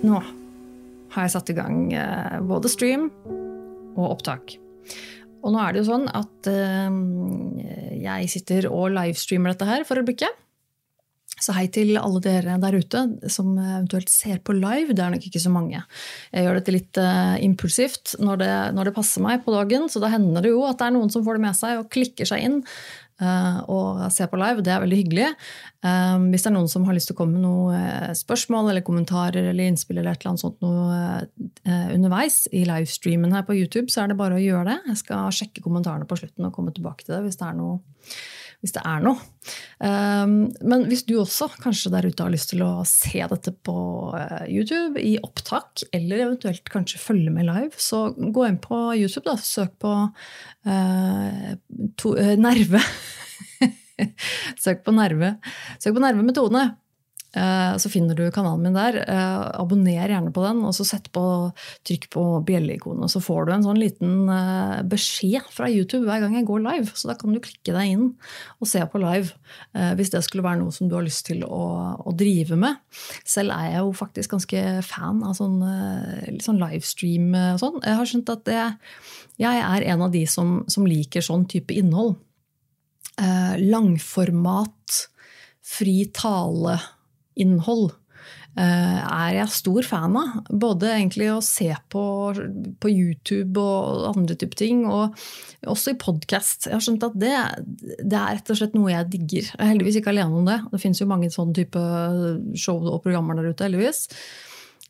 Nå har jeg satt i gang eh, både stream og opptak. Og nå er det jo sånn at eh, jeg sitter og livestreamer dette her for øyeblikket. Så hei til alle dere der ute som eventuelt ser på live. Det er nok ikke så mange. Jeg gjør dette litt uh, impulsivt når det, når det, passer meg på dagen. Så da hender det jo at det er noen som får det med seg og klikker seg inn uh, og ser på live. Det er veldig hyggelig. Um, hvis det er noen som har lyst til å komme med noen spørsmål eller kommentarer eller innspill eller et eller annet sånt noe, uh, underveis i livestreamen her på YouTube, så er det bare å gjøre det. Jeg skal sjekke kommentarene på slutten og komme tilbake til det hvis det er noe hvis det er noe. Um, men hvis du også kanskje der ute har lyst til å se dette på uh, YouTube i opptak, eller eventuelt kanskje følge med live, så gå inn på YouTube. da, Søk på uh, to, uh, Nerve. Søk på Nerve. Søk på Nerve. Eh, så finner du kanalen min der. Eh, abonner gjerne på den, og så sett på, trykk på bjelleikonet. Så får du en sånn liten eh, beskjed fra YouTube hver gang jeg går live. Så da kan du klikke deg inn og se på live hvis det skulle være noe som du har lyst til å, å drive med. Selv er jeg jo faktisk ganske fan av sånn, sånn livestream og sånn. Jeg har skjønt at det, jeg er en av de som, som liker sånn type innhold. Langformat, fri tale innhold eh, er jeg stor fan av. Både egentlig å se på, på YouTube og andre typer ting, og også i podkast. Jeg har skjønt at det, det, er rett og slett noe jeg digger. Jeg er heldigvis ikke alene om det. Det finnes jo mange sånne type show og programmer der ute, heldigvis.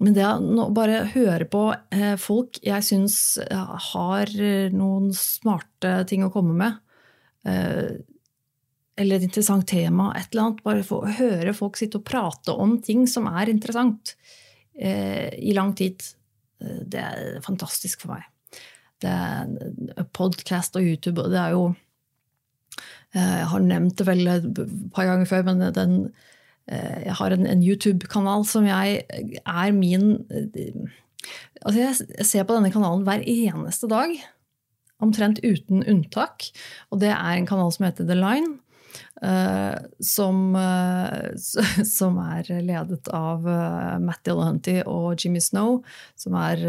Men det å bare høre på eh, folk jeg syns har noen smarte ting å komme med, eh, eller et interessant tema, et eller annet. Bare få høre folk sitte og prate om ting som er interessant eh, i lang tid. Eh, det er fantastisk for meg. Det er Podcast og YouTube, det er jo eh, Jeg har nevnt det vel et par ganger før, men den, eh, jeg har en, en YouTube-kanal som jeg er min Altså jeg ser på denne kanalen hver eneste dag. Omtrent uten unntak. Og det er en kanal som heter The Line. Uh, som, uh, som, er ledet av uh, Matt Dillahunty og Jimmy Snow, som er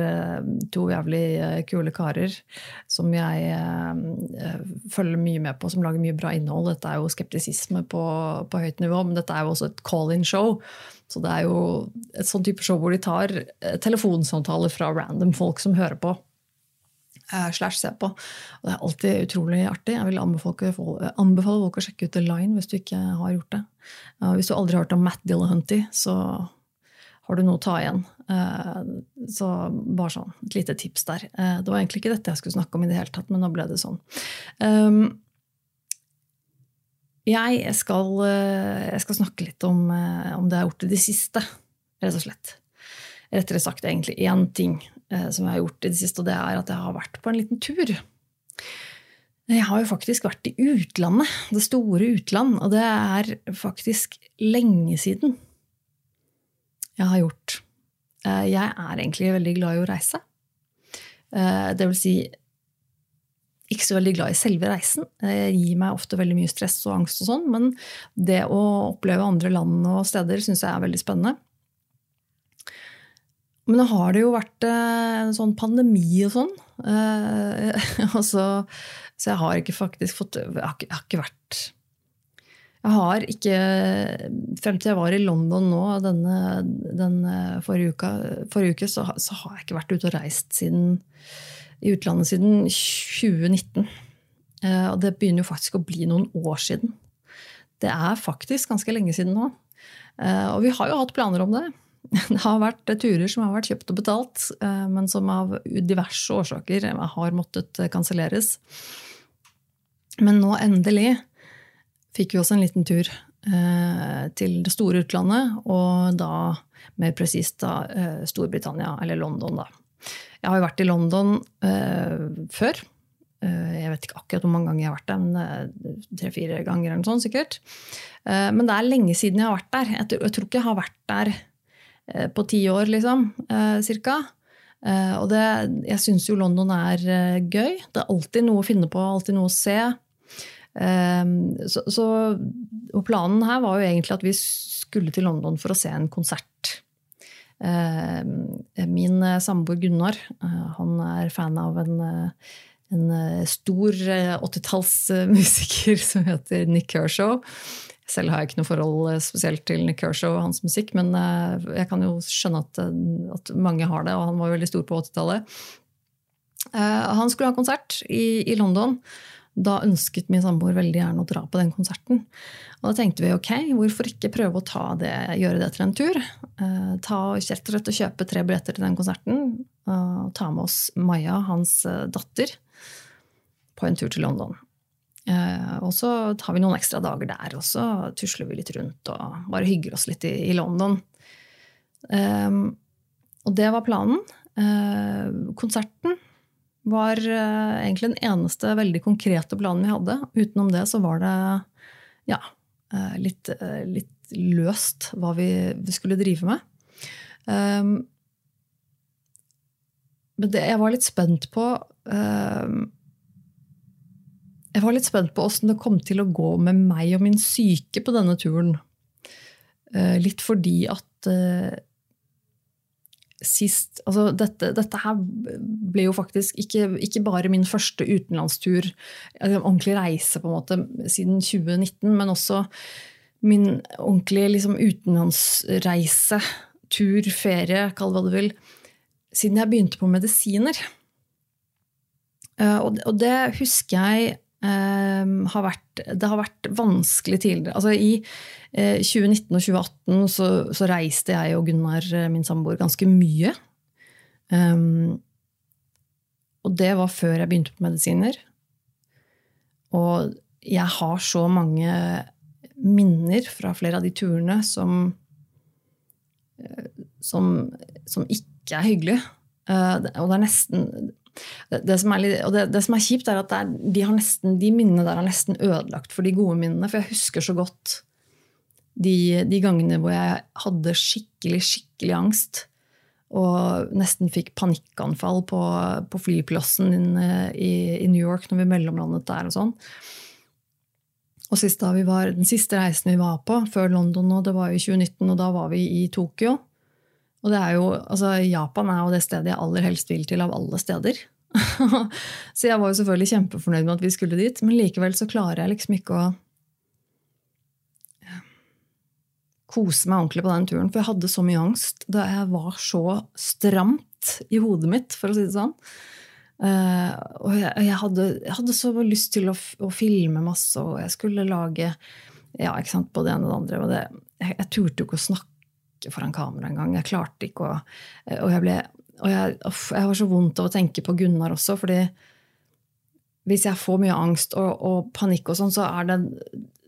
to jævlig kule karer som jeg følger mye med på, som lager mye bra innhold. Dette er jo skeptisisme på, på høyt nivå, men dette er jo også et call-in-show. Så det er jo et sånn type show hvor de tar telefonsamtaler fra random folk som hører på. Eh, slash se på. Og det er alltid utrolig artig. Jeg vil anbefale, anbefale folk å sjekke ut The Line hvis du ikke har gjort det. Hvis du aldri har hørt om Matt Dillahunty, så har du noe å ta igjen. Eh, så bare sånn, et lite tips der. Eh, det var egentlig ikke dette jeg skulle snakke om, i det hele tatt, men nå ble det sånn. Ehm, jeg skal, jeg skal snakke litt om, om det jeg har gjort i det siste, rett og slett. Rettere sagt egentlig én ting Eh, som jeg har gjort i det siste, og det er at jeg har vært på en liten tur. Jeg har jo faktisk vært i utlandet, det store utland, og det er faktisk lenge siden jeg har gjort. Eh, jeg er egentlig veldig glad i å reise. Eh, det vil si ikke så veldig glad i selve reisen. Det gir meg ofte veldig mye stress og angst, og sånn, men det å oppleve andre land og steder syns jeg er veldig spennende. Men nå har det jo vært eh, en sånn pandemi og sånn. Eh, så, så, jeg har ikke faktisk fått Jeg har ikke, jeg har ikke vært jeg har ikke Frem til jeg var i London nå denne, denne forrige, uka, forrige uke, så, så, har jeg ikke vært ute og reist siden, i utlandet siden 2019. Eh, og det begynner jo faktisk å bli noen år siden. Det er faktisk ganske lenge siden nå. Og vi har jo hatt planer om det. Det har vært turer som har vært kjøpt og betalt, eh, men som av diverse årsaker har måttet kanselleres. Men nå endelig fikk vi oss en liten tur eh, til det store utlandet, og da mer presist da Storbritannia, eller London, da. Jeg har jo vært i London før. Jeg vet ikke akkurat hvor mange ganger jeg har vært der, men tre-fire ganger eller noe sånt sikkert. Men det er lenge siden jeg har vært der. Jeg tror ikke jeg har vært der på ti år, liksom, cirka. Og det, jeg syns jo London er gøy. Det er alltid noe å finne på, alltid noe å se. Så, så, og planen her var jo egentlig at vi skulle til London for å se en konsert. Eh, min eh, samboer Gunnar eh, han er fan av en, en stor 80-tallsmusiker som heter Nick Kershaw. Selv har jeg ikke noe forhold spesielt til Nick Kershaw og hans musikk, men jeg kan jo skjønne at, at mange har det, og han var veldig stor på 80-tallet. Han skulle ha konsert i, i London. Da ønsket min samboer veldig gjerne å dra på den konserten. Og da tenkte vi ok, hvorfor ikke prøve å det, gjøre det til en tur? Eh, ta rett og slett og kjøpe tre billetter til den konserten. Og ta med oss Maja, hans eh, datter, på en tur til London. Eh, og så tar vi noen ekstra dager der, og så tusler vi litt rundt og bare hygger oss litt i, i London. Um, og det var planen. Uh, konserten var uh, egentlig den eneste veldig konkrete planen vi hadde. Utenom det så var det ja, uh, litt, litt løst hva vi, vi, skulle drive med. Um, men det jeg var litt spent på um, Jeg var litt spent på åssen det kom til å gå med meg og min syke på denne turen. Uh, litt fordi at uh, sist altså dette, dette, her ble jo faktisk ikke, ikke bare min første utenlandstur, ordentlig reise på en måte, siden 2019, men også min ordentlige liksom, utenlandsreise, tur, ferie, kall det hva du vil, siden jeg begynte på medisiner. Eh, og det husker jeg Um, har vært, det har vært vanskelig tidligere. Altså, I eh, 2019 og 2018 så, så, reiste jeg og Gunnar, eh, min samboer, ganske mye. Um, og det var før jeg begynte på medisiner. Og jeg har så mange minner fra flere av de turene som, eh, som, som ikke er hyggelige. Uh, og det er nesten det, som og det, det, som er kjipt, er at er, de, nesten, de, minnene der er nesten ødelagt for de gode minnene. For jeg husker så godt de, de, gangene hvor jeg hadde skikkelig, skikkelig angst. Og nesten fikk panikkanfall på, på flyplassen i, i, New York når vi mellomlandet der. og sånn. Og var, Den siste reisen vi var på før London, og det var i 2019, og da var vi i Tokyo. Og det er jo, altså Japan er jo det stedet jeg aller helst vil til av alle steder. så jeg var jo selvfølgelig kjempefornøyd med at vi skulle dit, men likevel så klarer jeg liksom ikke å kose meg ordentlig på den turen. For jeg hadde så mye angst da jeg var så stramt i hodet mitt, for å si det sånn. Uh, og jeg, jeg, hadde, jeg, hadde, så lyst til å, å, filme masse, og jeg skulle lage ja, ikke sant, både det ene og det andre. Og det, jeg, jeg turte jo ikke å snakke snakke foran kamera engang. Jeg klarte ikke å Og jeg ble og jeg, jeg har så vondt av å tenke på Gunnar også, fordi hvis jeg får mye angst og, og panikk, og sånn, så er det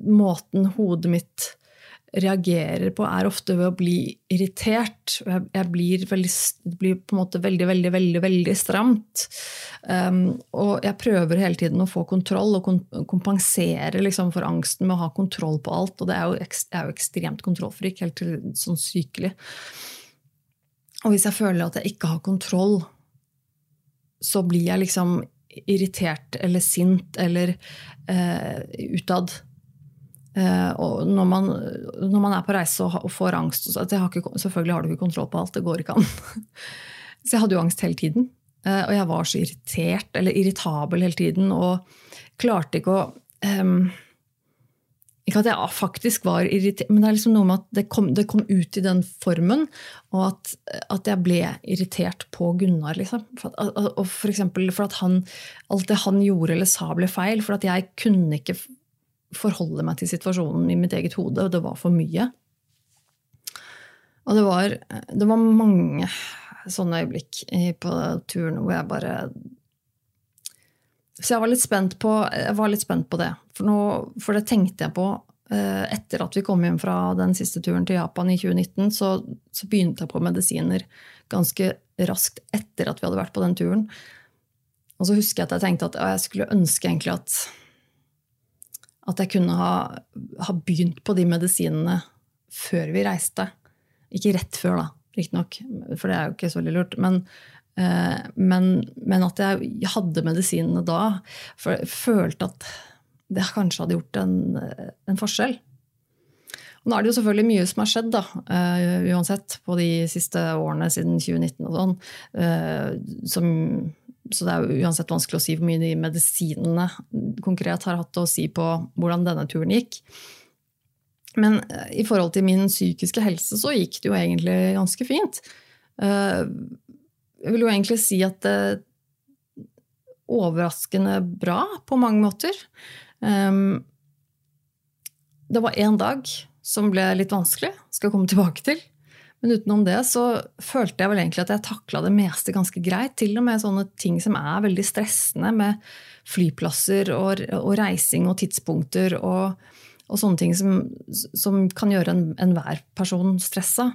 måten hodet mitt reagerer på, er ofte ved å bli irritert. Jeg, jeg blir, veldig, blir, på en måte veldig, veldig, veldig, veldig stramt. Um, og jeg prøver hele tiden å få kontroll og kompensere liksom, for angsten med å ha kontroll på alt. Og det er jo, jeg er jo ekstremt kontrollfrik, helt til sånn sykelig. Og hvis jeg føler at jeg ikke har kontroll, så blir jeg liksom irritert eller sint eller uh, utad. Uh, og når man, når man, er på reise og, får angst så ikke, Selvfølgelig har du ikke kontroll på alt. Det går ikke an. så jeg hadde jo angst hele tiden. Uh, og jeg var så irritert, eller irritabel hele tiden, og klarte ikke å um, Ikke at jeg faktisk var irritert, men det er liksom noe med at det kom, det kom ut i den formen, og at, at, jeg ble irritert på Gunnar. Liksom. For at, og for eksempel for at han, alt det han gjorde eller sa, ble feil. For at jeg kunne ikke forholde meg til situasjonen i mitt eget hode, og det var for mye. Og det var, det var mange sånne øyeblikk på turen hvor jeg bare Så jeg var litt spent på, var litt spent på det. For, nå, for, det tenkte jeg på eh, etter at vi kom hjem fra den siste turen til Japan i 2019. Så, så begynte jeg på medisiner ganske raskt etter at vi hadde vært på den turen. og så husker jeg at jeg tenkte at jeg skulle ønske egentlig at, at jeg kunne ha, ha, begynt på de medisinene før vi reiste. Ikke rett før, da, riktignok, for det er jo ikke så veldig lurt. Men, eh, men, men, at jeg hadde medisinene da. For jeg følte at det kanskje hadde gjort en, en forskjell. Og nå er det jo selvfølgelig mye som har skjedd, da, uh, uansett, på de siste årene siden 2019 og sånn. Uh, som, så det er jo uansett vanskelig å si hvor mye de medisinene konkret har hatt å si på hvordan denne turen gikk. Men uh, i forhold til min psykiske helse så gikk det jo egentlig ganske fint. jeg vil jo egentlig si at det overraskende bra på mange måter. Um, det var én dag som ble litt vanskelig, skal jeg komme tilbake til. Men utenom det så følte jeg vel egentlig at jeg takla det meste ganske greit. Til og med sånne ting som er veldig stressende, med flyplasser og, og reising og tidspunkter og, og sånne ting som, som kan gjøre enhver en person stressa.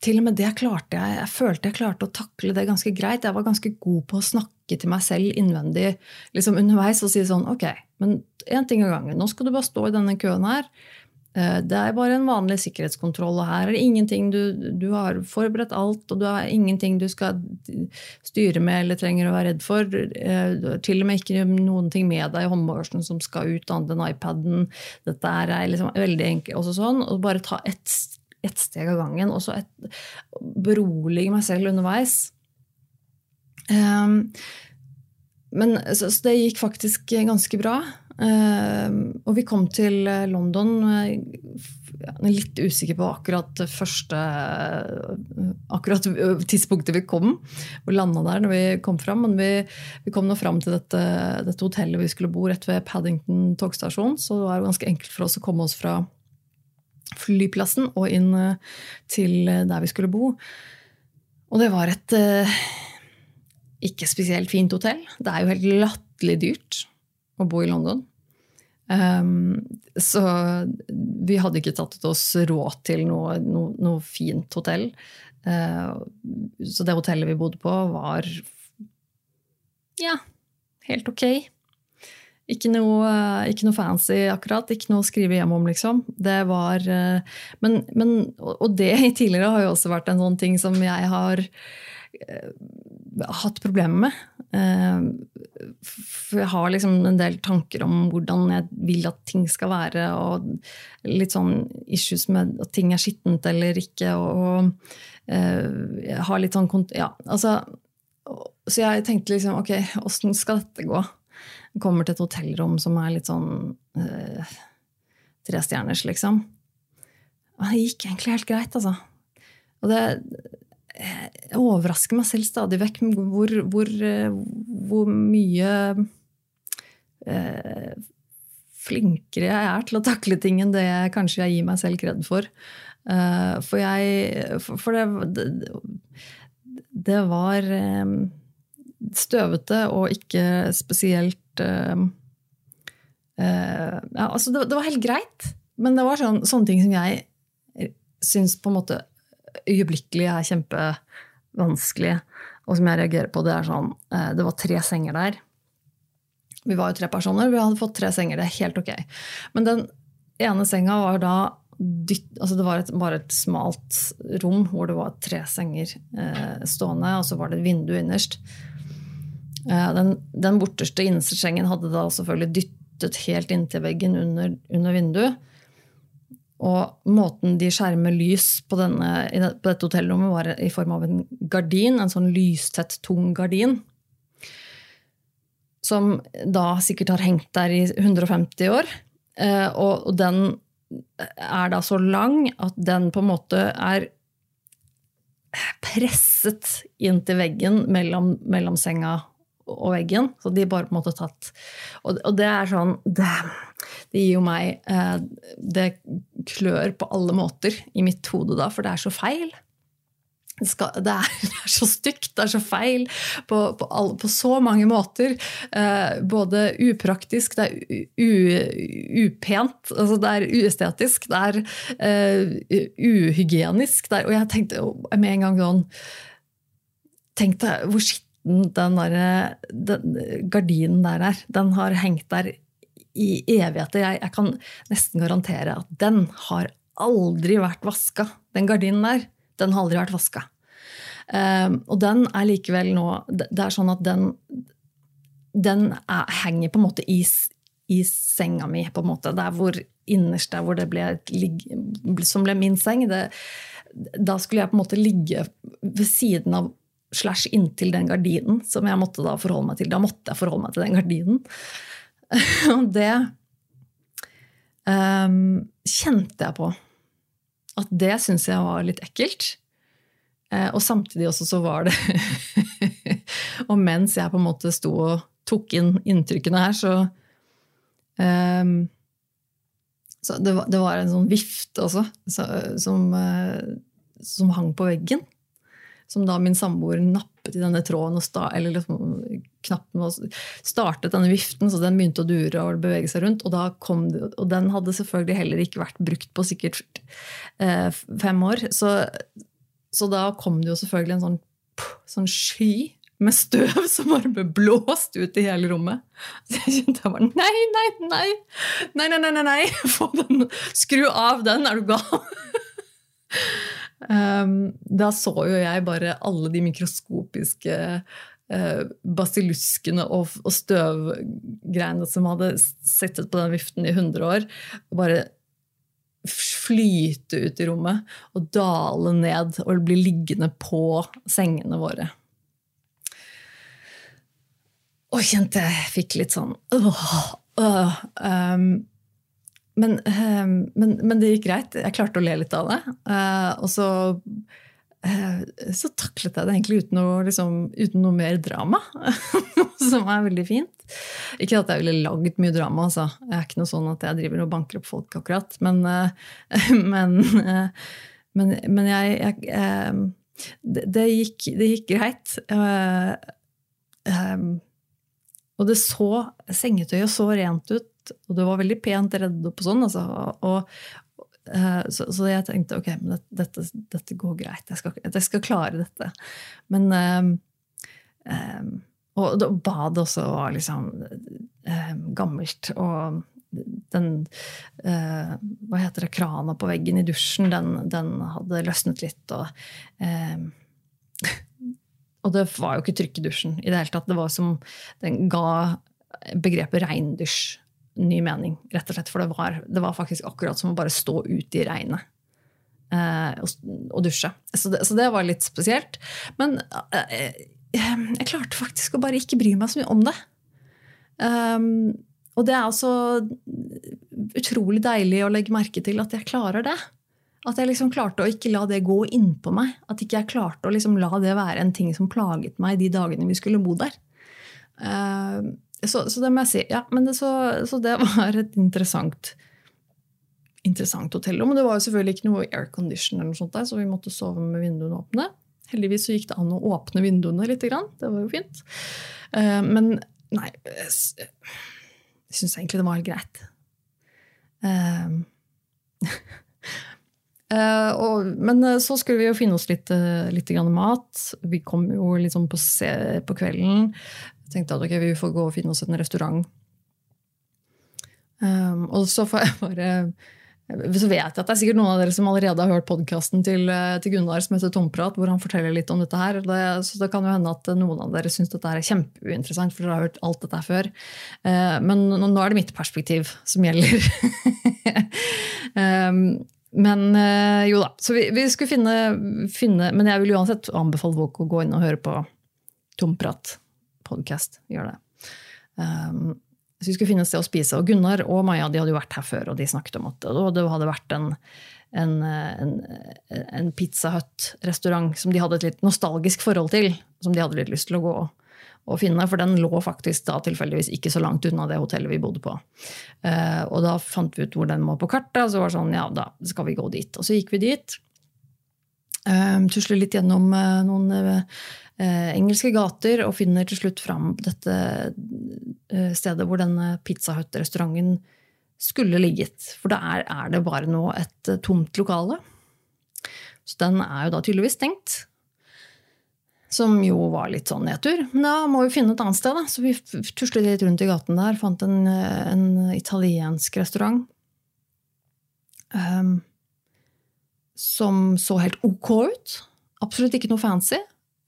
Til og med det klarte jeg. Jeg følte jeg klarte å takle det ganske greit. Jeg var ganske god på å snakke til meg selv innvendig liksom underveis og si sånn Ok, men én ting av gangen. Nå skal du bare stå i denne køen her. Eh, det er bare en vanlig sikkerhetskontroll, og her er det ingenting du, du har forberedt alt, og du har ingenting du skal styre med eller trenger å være redd for. Eh, til og med ikke noen ting med deg i håndbagasjen som skal ut, annet enn iPaden. Dette er liksom veldig enkelt. Også sånn, og bare ta ett et steg av gangen, og så berolige meg selv underveis. Um, men så, så det gikk faktisk ganske bra. Uh, og vi kom til eh, London er litt usikker på akkurat første akkurat tidspunktet vi kom og landa der når vi kom fram. Men vi, vi kom nå fram til dette, dette, hotellet vi skulle bo rett ved Paddington togstasjon. Så det var ganske enkelt for oss å komme oss fra flyplassen og inn eh, til der vi skulle bo. Og det var et ikke spesielt fint hotell. Det er jo helt latterlig dyrt å bo i London. Um, så vi hadde ikke tatt oss råd til noe, noe, noe fint hotell. Uh, så det hotellet vi bodde på, var ja, helt ok. Ikke noe, ikke noe, fancy akkurat, ikke noe å skrive hjem om, liksom. Det var uh, men, men, Og det tidligere har jo også vært en sånn ting som jeg har uh, hatt problemer med. Eh, for jeg har liksom en del tanker om hvordan jeg vil at ting skal være, og litt sånn issues med at ting er skittent eller ikke. Og, og jeg har litt sånn Ja, altså Så jeg tenkte liksom ok, åssen skal dette gå? Jeg kommer til et hotellrom som er litt sånn uh, trestjerners, liksom. Og det gikk egentlig helt greit, altså. Og det, jeg overrasker meg selv stadig vekk med hvor, hvor, hvor mye eh, flinkere jeg er til å takle ting enn det jeg kanskje jeg gir meg selv kred for. Eh, for jeg For det, det var eh, støvete og ikke spesielt eh, eh, ja, altså det, det, var helt greit, men det var sånn, sånne ting som jeg syns på en måte øyeblikkelig er kjempevanskelig, og som jeg reagerer på, det er sånn eh, Det var tre senger der. Vi var jo tre personer, vi hadde fått tre senger. Det er helt ok. Men den ene senga var da dytt, altså Det var et, bare et smalt rom hvor det var tre senger eh, stående, og så var det et vindu innerst. Eh, den, den borteste innerste sengen hadde da selvfølgelig dyttet helt inntil veggen under, under vinduet. Og måten de skjermer lys på, denne, på dette hotellrommet, var i form av en gardin, en sånn lystett, tung gardin. Som da sikkert har hengt der i 150 år. Eh, og den er da så lang at den på en måte er presset inn til veggen mellom, mellom senga og veggen. Så de bare på en måte tatt Og, det er sånn det, det, gir jo meg eh, Det klør på alle måter i mitt hode da, for det er så feil. Det, skal, det, er, det, er, så stygt, det er så feil på, på, all, på så mange måter. Eh, både upraktisk, det er u, upent, altså det er uestetisk, det er eh, uhygienisk. Det er, og jeg tenkte med en gang sånn Tenk hvor skitten den, der, den gardinen der, er, den har hengt der i evigheter. Jeg, jeg, kan nesten garantere at den har aldri vært vaska. Den gardinen der, den har aldri vært vaska. Um, og den er likevel nå Det er sånn at den, den er, henger på en måte i, i, senga mi, på en måte. Der hvor innerst der hvor det ble, som ble min seng. Det, da skulle jeg på en måte ligge ved siden av slash inntil den gardinen som jeg måtte da forholde meg til. Da måtte jeg forholde meg til den gardinen. Og det um, kjente jeg på. At det syntes jeg var litt ekkelt. Uh, og samtidig også så var det Og mens jeg på en måte sto og tok inn inntrykkene her, så um, så det var, det var, en sånn vifte også, så, som, uh, som hang på veggen som da min samboer nappet i denne tråden og sta, eller liksom, knappen og startet denne viften, så den begynte å dure og bevege seg rundt. Og, det, og den hadde selvfølgelig heller ikke vært brukt på sikkert eh, fem år. Så, så, da kom det jo selvfølgelig en sånn, sånn sky med støv som bare ble blåst ut i hele rommet. Så jeg kjente jeg bare Nei, nei, nei! Nei, nei, nei, nei, nei. Få den. Skru av den, er du gal? Um, da så jo jeg bare alle de mikroskopiske basilluskene og, og støvgreiene som hadde sittet på den viften i 100 år, bare flyte ut i rommet og dale ned og bli liggende på sengene våre. Og kjente jeg fikk litt sånn øh, øh, um, men, ehm, men, men, det gikk greit. Jeg klarte å le litt av det. Uh, og så, eh, så taklet jeg det egentlig uten noe, liksom, uten noe mer drama. som er veldig fint. Ikke at jeg ville lagd mye drama. Altså. Jeg er ikke noe sånn at jeg driver og banker opp folk, akkurat. Men, men, men, men jeg, jeg det, gikk, det, gikk, greit. Og det så sengetøyet så rent ut og det var veldig pent redd opp og sånn. Altså, og, så, så, jeg tenkte ok, men dette, dette går greit. Jeg skal, jeg skal, klare dette. Men um, um, Og badet også var liksom um, gammelt. Og den uh, Hva heter det, krana på veggen i dusjen, den, den hadde løsnet litt. og og det var jo ikke trykk i dusjen i det hele tatt. Det var som Den ga begrepet regndusj ny mening, rett og slett. For det var, det var faktisk akkurat som å bare stå ute i regnet eh, og, og, dusje. Så det, så det, var litt spesielt. Men eh, jeg klarte faktisk å bare ikke bry meg så mye om det. Um, og det er altså utrolig deilig å legge merke til at jeg klarer det. At jeg liksom klarte å ikke la det gå innpå meg. At ikke jeg klarte å liksom la det være en ting som plaget meg de dagene vi skulle bo der. Uh, så, så, det må jeg si. Ja, men det, så, så, det var et interessant, interessant hotellrom. men det var jo selvfølgelig ikke noe aircondition, så vi måtte sove med vinduene åpne. Heldigvis så gikk det an å åpne vinduene litt. Det var jo fint. Eh, men nei Jeg syns egentlig det var helt greit. Uh, men så skulle vi jo finne oss litt, litt mat. Vi kom jo liksom på, på kvelden tenkte at ok, vi får gå og finne oss en restaurant. Um, og så får jeg bare så vet jeg at det er sikkert noen av dere som allerede har hørt podkasten til, eh, til, Gunnar som heter Tomprat, hvor han forteller litt om dette her. Det, så det kan jo hende at noen av dere syns dette er kjempeuinteressant, for dere har hørt alt dette før. Uh, men nå, er det mitt perspektiv som gjelder. um, men uh, jo da. Så vi, vi skulle finne, finne, Men jeg vil uansett anbefale folk å gå inn og høre på Tomprat podkast. Gjør det. Um, så vi skulle finne et sted å spise. Og Gunnar og Maja de hadde jo vært her før, og de snakket om at det hadde vært en, en, en, en Pizza Hut-restaurant som de hadde et litt nostalgisk forhold til. Som de hadde litt lyst til å gå og finne, for den lå faktisk da tilfeldigvis ikke så langt unna det hotellet vi bodde på. Uh, og da fant vi ut hvor den må på kartet, og så var det sånn, ja, da skal vi gå dit. Og så gikk vi dit. Um, tusler litt gjennom uh, noen uh, eh, engelske gater og finner til slutt fram dette eh, stedet hvor denne Pizza Hut-restauranten skulle ligget. For da er, det bare nå et eh, tomt lokale. Så den er jo da tydeligvis stengt. Som jo var litt sånn nedtur. Men da må vi finne et annet sted, da. Så vi tuslet litt rundt i gaten der. Fant en, en italiensk restaurant. Um, som så helt ok ut. Absolutt ikke noe fancy.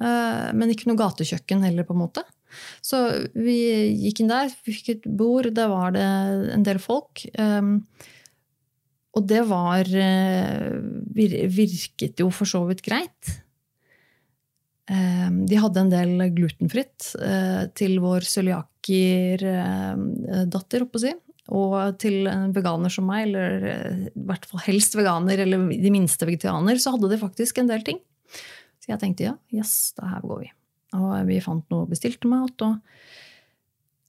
Uh, men ikke noe gatekjøkken heller, på en måte. Så vi gikk inn der, vi fikk et bord, der var det en del folk. Um, og det var uh, Virket jo for så vidt greit. Um, de hadde en del glutenfritt uh, til vår cøliaker-datter, å si. Og til en veganer som meg, eller i hvert fall helst veganer, eller de minste vegetarianer, så hadde de faktisk en del ting. Så jeg tenkte ja, yes, da her går vi. Og vi fant noe bestilte mat, og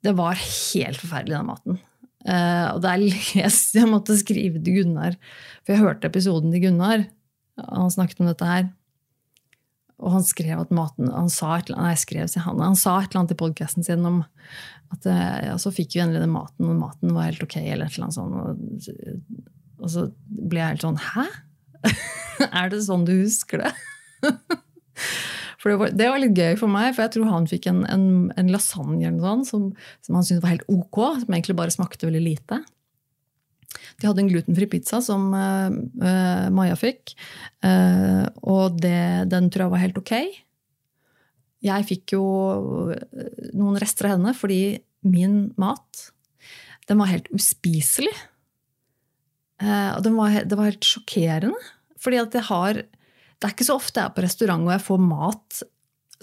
det var helt forferdelig, den maten. Uh, og der leste jeg måtte skrive til Gunnar, for jeg hørte episoden til Gunnar. Han snakket om dette her. Og han skrev at maten Han sa et, nei, skrev, han, han sa et eller annet i podkasten sin om at eh, ja, så fikk vi endelig den maten, og maten var helt ok, eller et eller annet sånt. Og, og så ble jeg helt sånn Hæ? er det sånn du husker det? Det var, det var, litt gøy for meg, for jeg tror han fikk en, en, en lasagne eller noe sånt, som, som han syntes var helt ok, som egentlig bare smakte veldig lite. De hadde en glutenfri pizza som uh, Maja fikk, uh, og det, den tror jeg var helt ok. Jeg fikk jo noen rester av henne fordi min mat den var helt uspiselig. Og var, det var helt sjokkerende. Fordi at jeg har det er ikke så ofte jeg er på restaurant og jeg får mat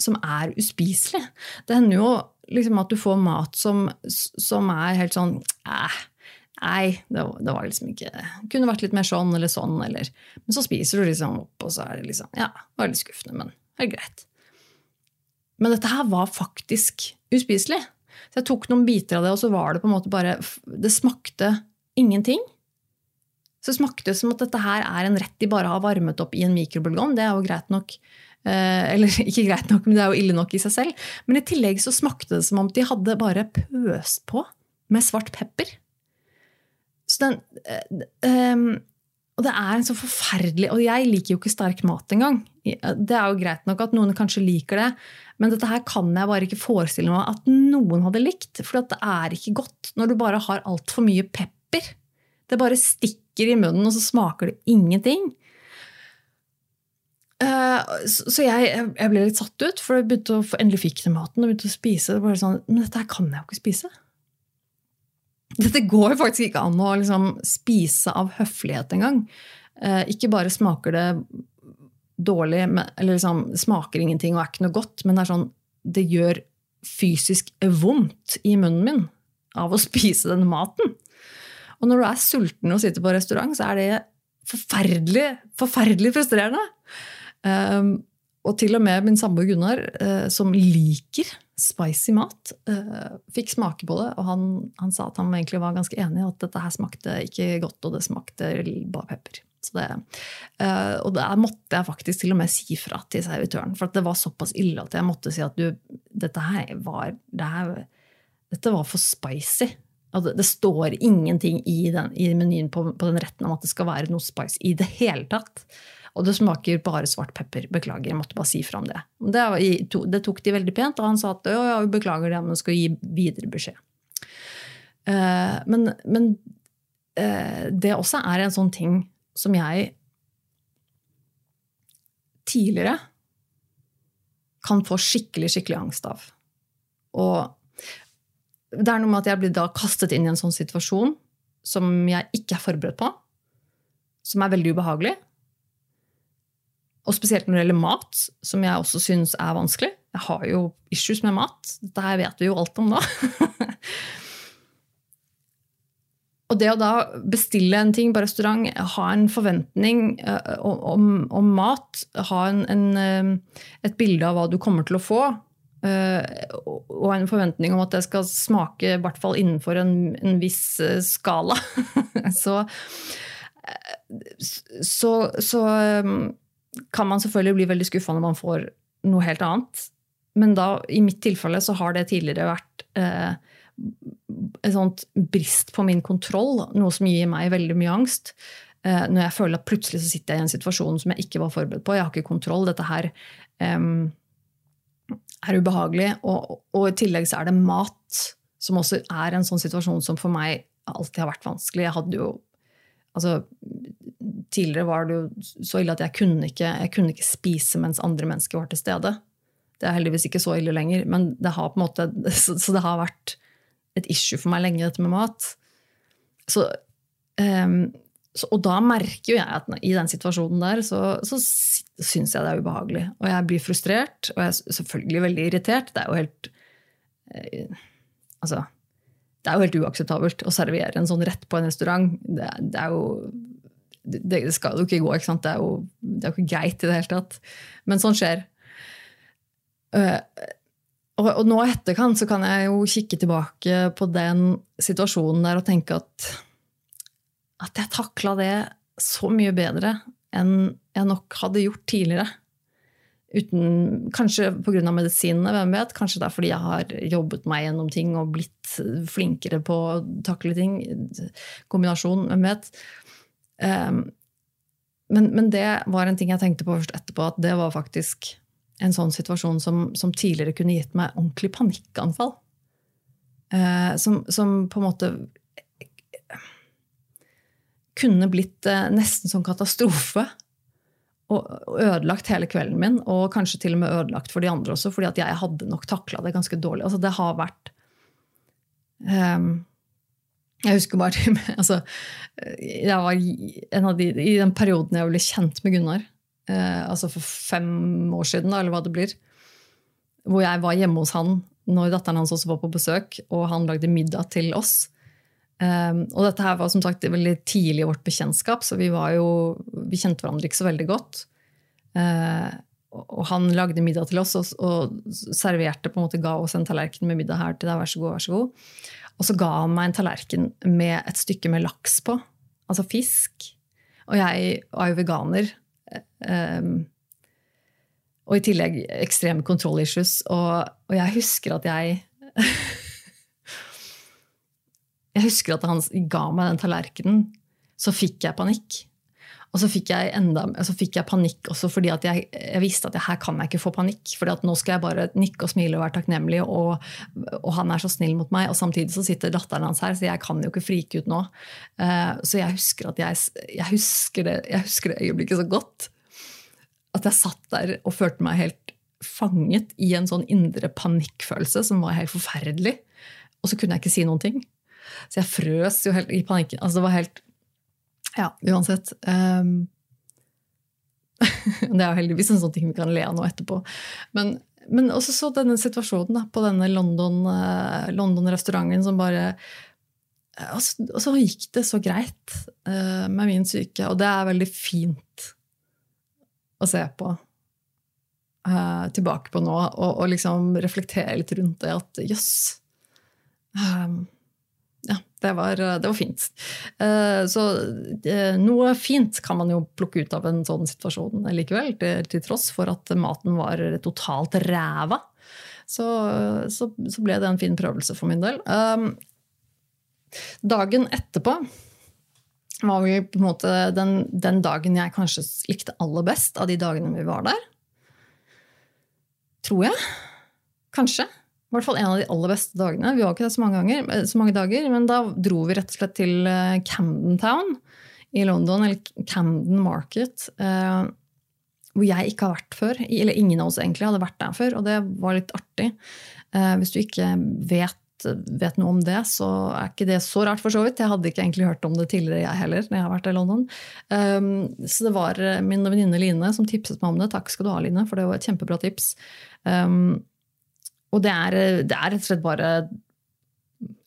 som er uspiselig. Det hender jo liksom at du får mat som, som er helt sånn eh, Nei, det, det, var liksom ikke Kunne vært litt mer sånn eller sånn, eller Men så spiser du liksom opp, og så er det liksom Ja, det var litt skuffende, men det er greit. Men dette her var faktisk uspiselig. Så jeg tok noen biter av det, og så var det på en måte bare Det smakte ingenting. Så smakte det som at dette her er en rett de bare har varmet opp i en mikrobølgeovn. Det er jo greit nok. Eh, eller ikke greit nok, men det er jo ille nok i seg selv. Men i tillegg så smakte det som om de hadde bare pøst på med svart pepper. Så den um, Og det er en så forferdelig Og jeg liker jo ikke sterk mat engang. Det er jo greit nok at noen kanskje liker det, men dette her kan jeg bare ikke forestille meg at noen hadde likt. For det er ikke godt når du bare har altfor mye pepper. Det bare stikker i munnen, og så smaker det ingenting. Uh, så jeg, jeg, ble litt satt ut, for jeg begynte å, endelig fikk jeg maten og begynte å spise. Det bare sånn, Men dette her kan jeg jo ikke spise. Dette går faktisk ikke an å liksom, spise av høflighet engang. Uh, ikke bare smaker det dårlig, eller liksom, smaker ingenting og er ikke noe godt, men det er sånn Det gjør fysisk vondt i munnen min av å spise denne maten. Og når du er sulten og sitter på restaurant, så er det forferdelig, forferdelig frustrerende. Um, og til og med min samboer Gunnar, uh, som liker spicy mat, uh, fikk smake på det. Og han, han, sa at han egentlig var ganske enig i at dette her smakte ikke godt, og det smakte bare pepper. Det, uh, og der måtte jeg faktisk til og med si fra til servitøren, for det var såpass ille at jeg måtte si at du, dette her var, det her, dette var for spicy. Altså, det står ingenting i, den, i menyen på, på, den retten om at det skal være noe spice i det hele tatt. Og det smaker bare svart pepper. Beklager, jeg måtte bare si fra om det. Det, det, tok de veldig pent, og han sa at ja, vi beklager det, men skal gi videre beskjed. Uh, men, men uh, det også er en sånn ting som jeg tidligere kan få skikkelig, skikkelig angst av. Og det er noe med at jeg blir da kastet inn i en sånn situasjon som jeg ikke er forberedt på. Som er veldig ubehagelig. Og spesielt når det gjelder mat, som jeg også syns er vanskelig. Jeg har jo issues med mat. Dette her vet vi jo alt om da. og det å da bestille en ting på restaurant, ha en forventning om, om, om mat, ha en, en, eh, et bilde av hva du kommer til å få, Eh, og en forventning om at det skal smake, i hvert fall innenfor en, en viss eh, skala. så, eh, så, så kan man selvfølgelig bli veldig skuffa når man får noe helt annet. Men da, i mitt tilfelle så har det tidligere vært eh, et sånt brist på min kontroll, noe som gir meg veldig mye angst. Eh, når jeg føler at plutselig så sitter jeg i en situasjon som jeg ikke var forberedt på. Jeg har ikke kontroll. Dette her eh, er ubehagelig. Og, og, i tillegg så er det mat, som også er en sånn situasjon som for meg alltid har vært vanskelig. Jeg hadde jo altså, Tidligere var det jo så ille at jeg kunne, ikke, jeg kunne ikke spise mens andre mennesker var til stede. Det er heldigvis ikke så ille lenger, men det har på en måte, så, så det har vært et issue for meg lenge, dette med mat. Så, um, så, og da merker jo jeg at i den situasjonen der, så, så syns jeg det er ubehagelig. Og jeg blir frustrert, og jeg er selvfølgelig veldig irritert. Det er jo helt eh, Altså det er jo helt uakseptabelt å servere en sånn rett på en restaurant. Det, det er jo det, skal jo ikke gå. ikke sant? Det er jo, det er ikke greit i det hele tatt. Men sånn skjer. Uh, og, og, nå etterkant så kan jeg jo kikke tilbake på den situasjonen der og tenke at, at jeg takla det så mye bedre enn jeg nok hadde gjort tidligere. Uten, kanskje pga. medisinene, hvem vet. Kanskje det er fordi jeg har jobbet meg gjennom ting og blitt flinkere på å takle ting. Kombinasjon, hvem vet. Um, men, men, det var en ting jeg tenkte på først etterpå, at det var faktisk en sånn situasjon som, som tidligere kunne gitt meg ordentlig panikkanfall. Uh, som, som, på en måte kunne blitt uh, nesten som katastrofe og ødelagt hele kvelden min, og kanskje til og med ødelagt for de andre også, fordi at jeg hadde nok takla det ganske dårlig. Altså, det har vært um, Jeg husker bare altså, jeg var de, I den perioden jeg ble kjent med Gunnar, uh, altså for fem år siden, da, eller hva det blir, hvor jeg var hjemme hos han når datteren hans også var på besøk, og han lagde middag til oss. Um, og dette her var som sagt veldig tidlig i vårt bekjentskap, så vi, jo, vi kjente hverandre ikke så veldig godt. Uh, og han lagde middag til oss og, og, serverte på en måte, ga oss en tallerken med middag her til deg. Vær så god, vær så god. Og så ga han meg en tallerken med et stykke med laks på. Altså fisk. Og jeg var jo veganer. Um, og i tillegg ekstreme kontrollissues. Og, og jeg husker at jeg Jeg husker at han ga meg den tallerkenen. Så fikk jeg panikk. Og så fikk jeg, enda, så fikk jeg panikk også fordi jeg, jeg, visste at jeg, her kan jeg ikke få panikk. fordi nå skal jeg bare nikke og smile og være takknemlig, og, og, han er så snill mot meg. Og samtidig så sitter datteren hans her, så jeg kan jo ikke frike ut nå. Uh, så jeg husker, at jeg, husker det, jeg husker det øyeblikket så godt. At jeg satt der og følte meg helt fanget i en sånn indre panikkfølelse som var helt forferdelig. Og så kunne jeg ikke si noen ting. Så jeg frøs jo helt i panikken. Altså det var helt Ja, uansett. Um, det er jo heldigvis en sånn ting vi kan le av nå etterpå. Men, men også så denne situasjonen da, på denne London-restauranten uh, London som bare og så, og så, gikk det så greit uh, med min syke, og det er veldig fint å se på. Uh, tilbake på nå, og, og, liksom reflektere litt rundt det at jøss yes, um, ja, det var, det var fint. Eh, så eh, noe fint kan man jo plukke ut av en sånn situasjon likevel, til tross for at maten var totalt ræva. Så, så, så ble det en fin prøvelse for min del. Um, dagen etterpå var vi på en måte den, den dagen jeg kanskje likte aller best av de dagene vi var der. Tror jeg. Kanskje. I hvert fall en av de aller beste dagene. Vi var ikke der så mange, ganger, eh, så mange dager, men da dro vi rett og slett til eh, Camden Town i London, eller Camden Market. Eh, hvor jeg ikke har vært før. Eller ingen av oss egentlig hadde vært der før, og det var litt artig. Hvis du ikke vet, vet noe om det, så er ikke det så rart, for så vidt. Jeg hadde ikke egentlig hørt om det tidligere, jeg heller, når jeg har vært i London. Så det var min venninne Line som tipset meg om det. Takk skal du ha, Line, for det var et kjempebra tips. Og det er, det er, rett og slett bare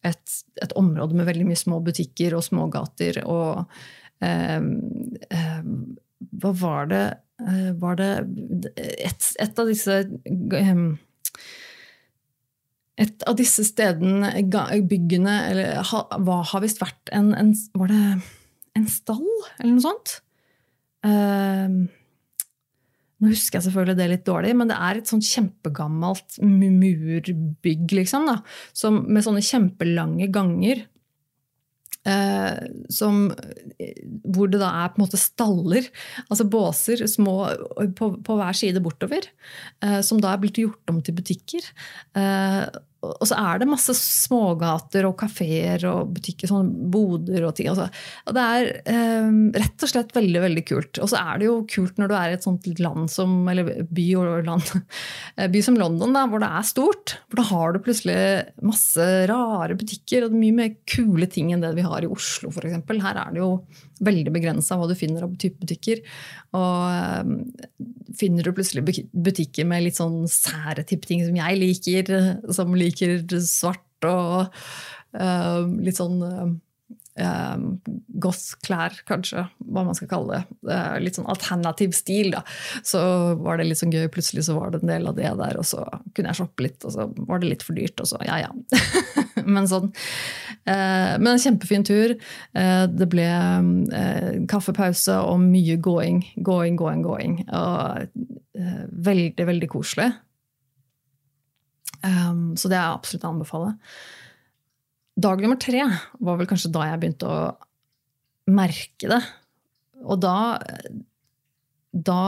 et, et, område med veldig mye små butikker og smågater og eh, eh, Hva var det eh, Var det et, et av disse eh, et av disse stedene, byggene, eller, hva har visst vært en, en, Var det en stall, eller noe sånt? Uh, nå husker jeg selvfølgelig det litt dårlig, men det er et sånn kjempegammelt murbygg liksom, da, som, med sånne kjempelange ganger. Eh, som, hvor det da er på en måte staller, altså båser, små på, på hver side bortover, eh, som da er blitt gjort om til butikker. Eh, og så er det masse smågater og kafeer og butikker, sånne boder og ting. Altså. Og det er um, rett og slett veldig veldig kult. Og så er det jo kult når du er i et sånt land som, eller by, land, eh, by som London, da, hvor det er stort. For da har du plutselig masse rare butikker og mye mer kule ting enn det vi har i Oslo f.eks. Her er det jo veldig begrensa hva du finner av type butikker. Og um, finner du plutselig butikker med litt sånn sære type ting som jeg liker, som liker svart og uh, litt sånn um, goth-klær, kanskje, hva man skal kalle det. Eh, litt sånn alternativ stil, da. Så var det litt sånn gøy, plutselig så var det en del av det der, og så kunne jeg shoppe litt, og så var det litt for dyrt, og så ja, ja. men sånn. Eh, men en kjempefin tur. Uh, det ble kaffepause og mye gåing, gåing, gåing, gåing. Og veldig, veldig koselig. Um, så det er absolutt å anbefale. Dag nummer tre var vel kanskje da jeg begynte å merke det. Og da, da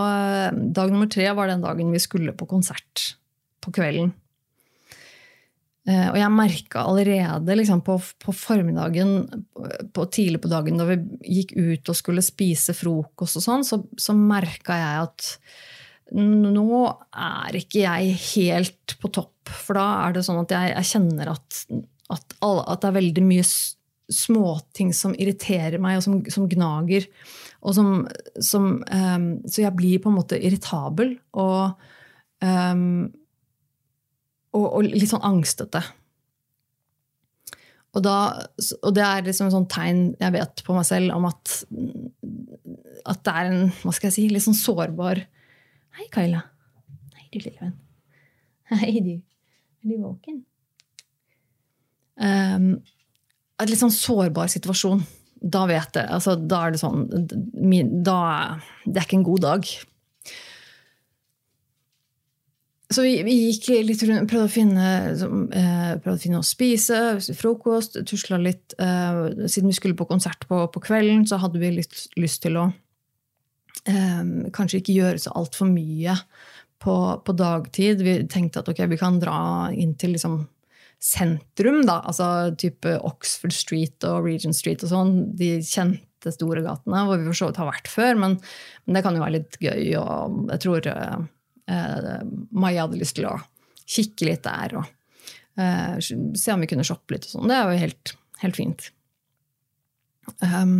Dag nummer tre var den dagen vi skulle på konsert på kvelden. Eh, og jeg merka allerede liksom, på, på, formiddagen, på, tidlig på dagen da vi gikk ut og skulle spise frokost, og sånn, så, så merka jeg at nå er ikke jeg helt på topp. For da er det sånn at jeg, jeg kjenner at at, at, det er veldig mye småting som irriterer meg, og som, som gnager. Og som, som um, Så jeg blir på en måte irritabel og, um, og, og litt sånn angstete. Og, da, og, det er liksom et sånt tegn jeg vet på meg selv om at, at det er en hva skal jeg si, litt sånn sårbar Hei, Kaila. Hei, du lille venn. Hei, du. Er du våken? Um, en litt sånn sårbar situasjon. Da vet jeg. Altså, da er det sånn da, Det er ikke en god dag. Så vi, vi gikk litt rundt, prøvde å finne, eh, prøvde å finne å spise, frokost, tusla litt. Eh, siden vi skulle på konsert på, på, kvelden, så hadde vi litt lyst til å um, kanskje ikke gjøre så altfor mye på, på, dagtid. Vi tenkte at ok, vi kan dra inn til liksom, sentrum, da, altså type Oxford Street og Regent Street og sånn, de kjente store gatene, hvor vi for så vidt har vært før, men, men, det kan jo være litt gøy, og jeg tror uh, uh, Maja hadde lyst til å kikke litt der og uh, se om vi kunne shoppe litt og sånn. Det er jo helt, helt fint. Um,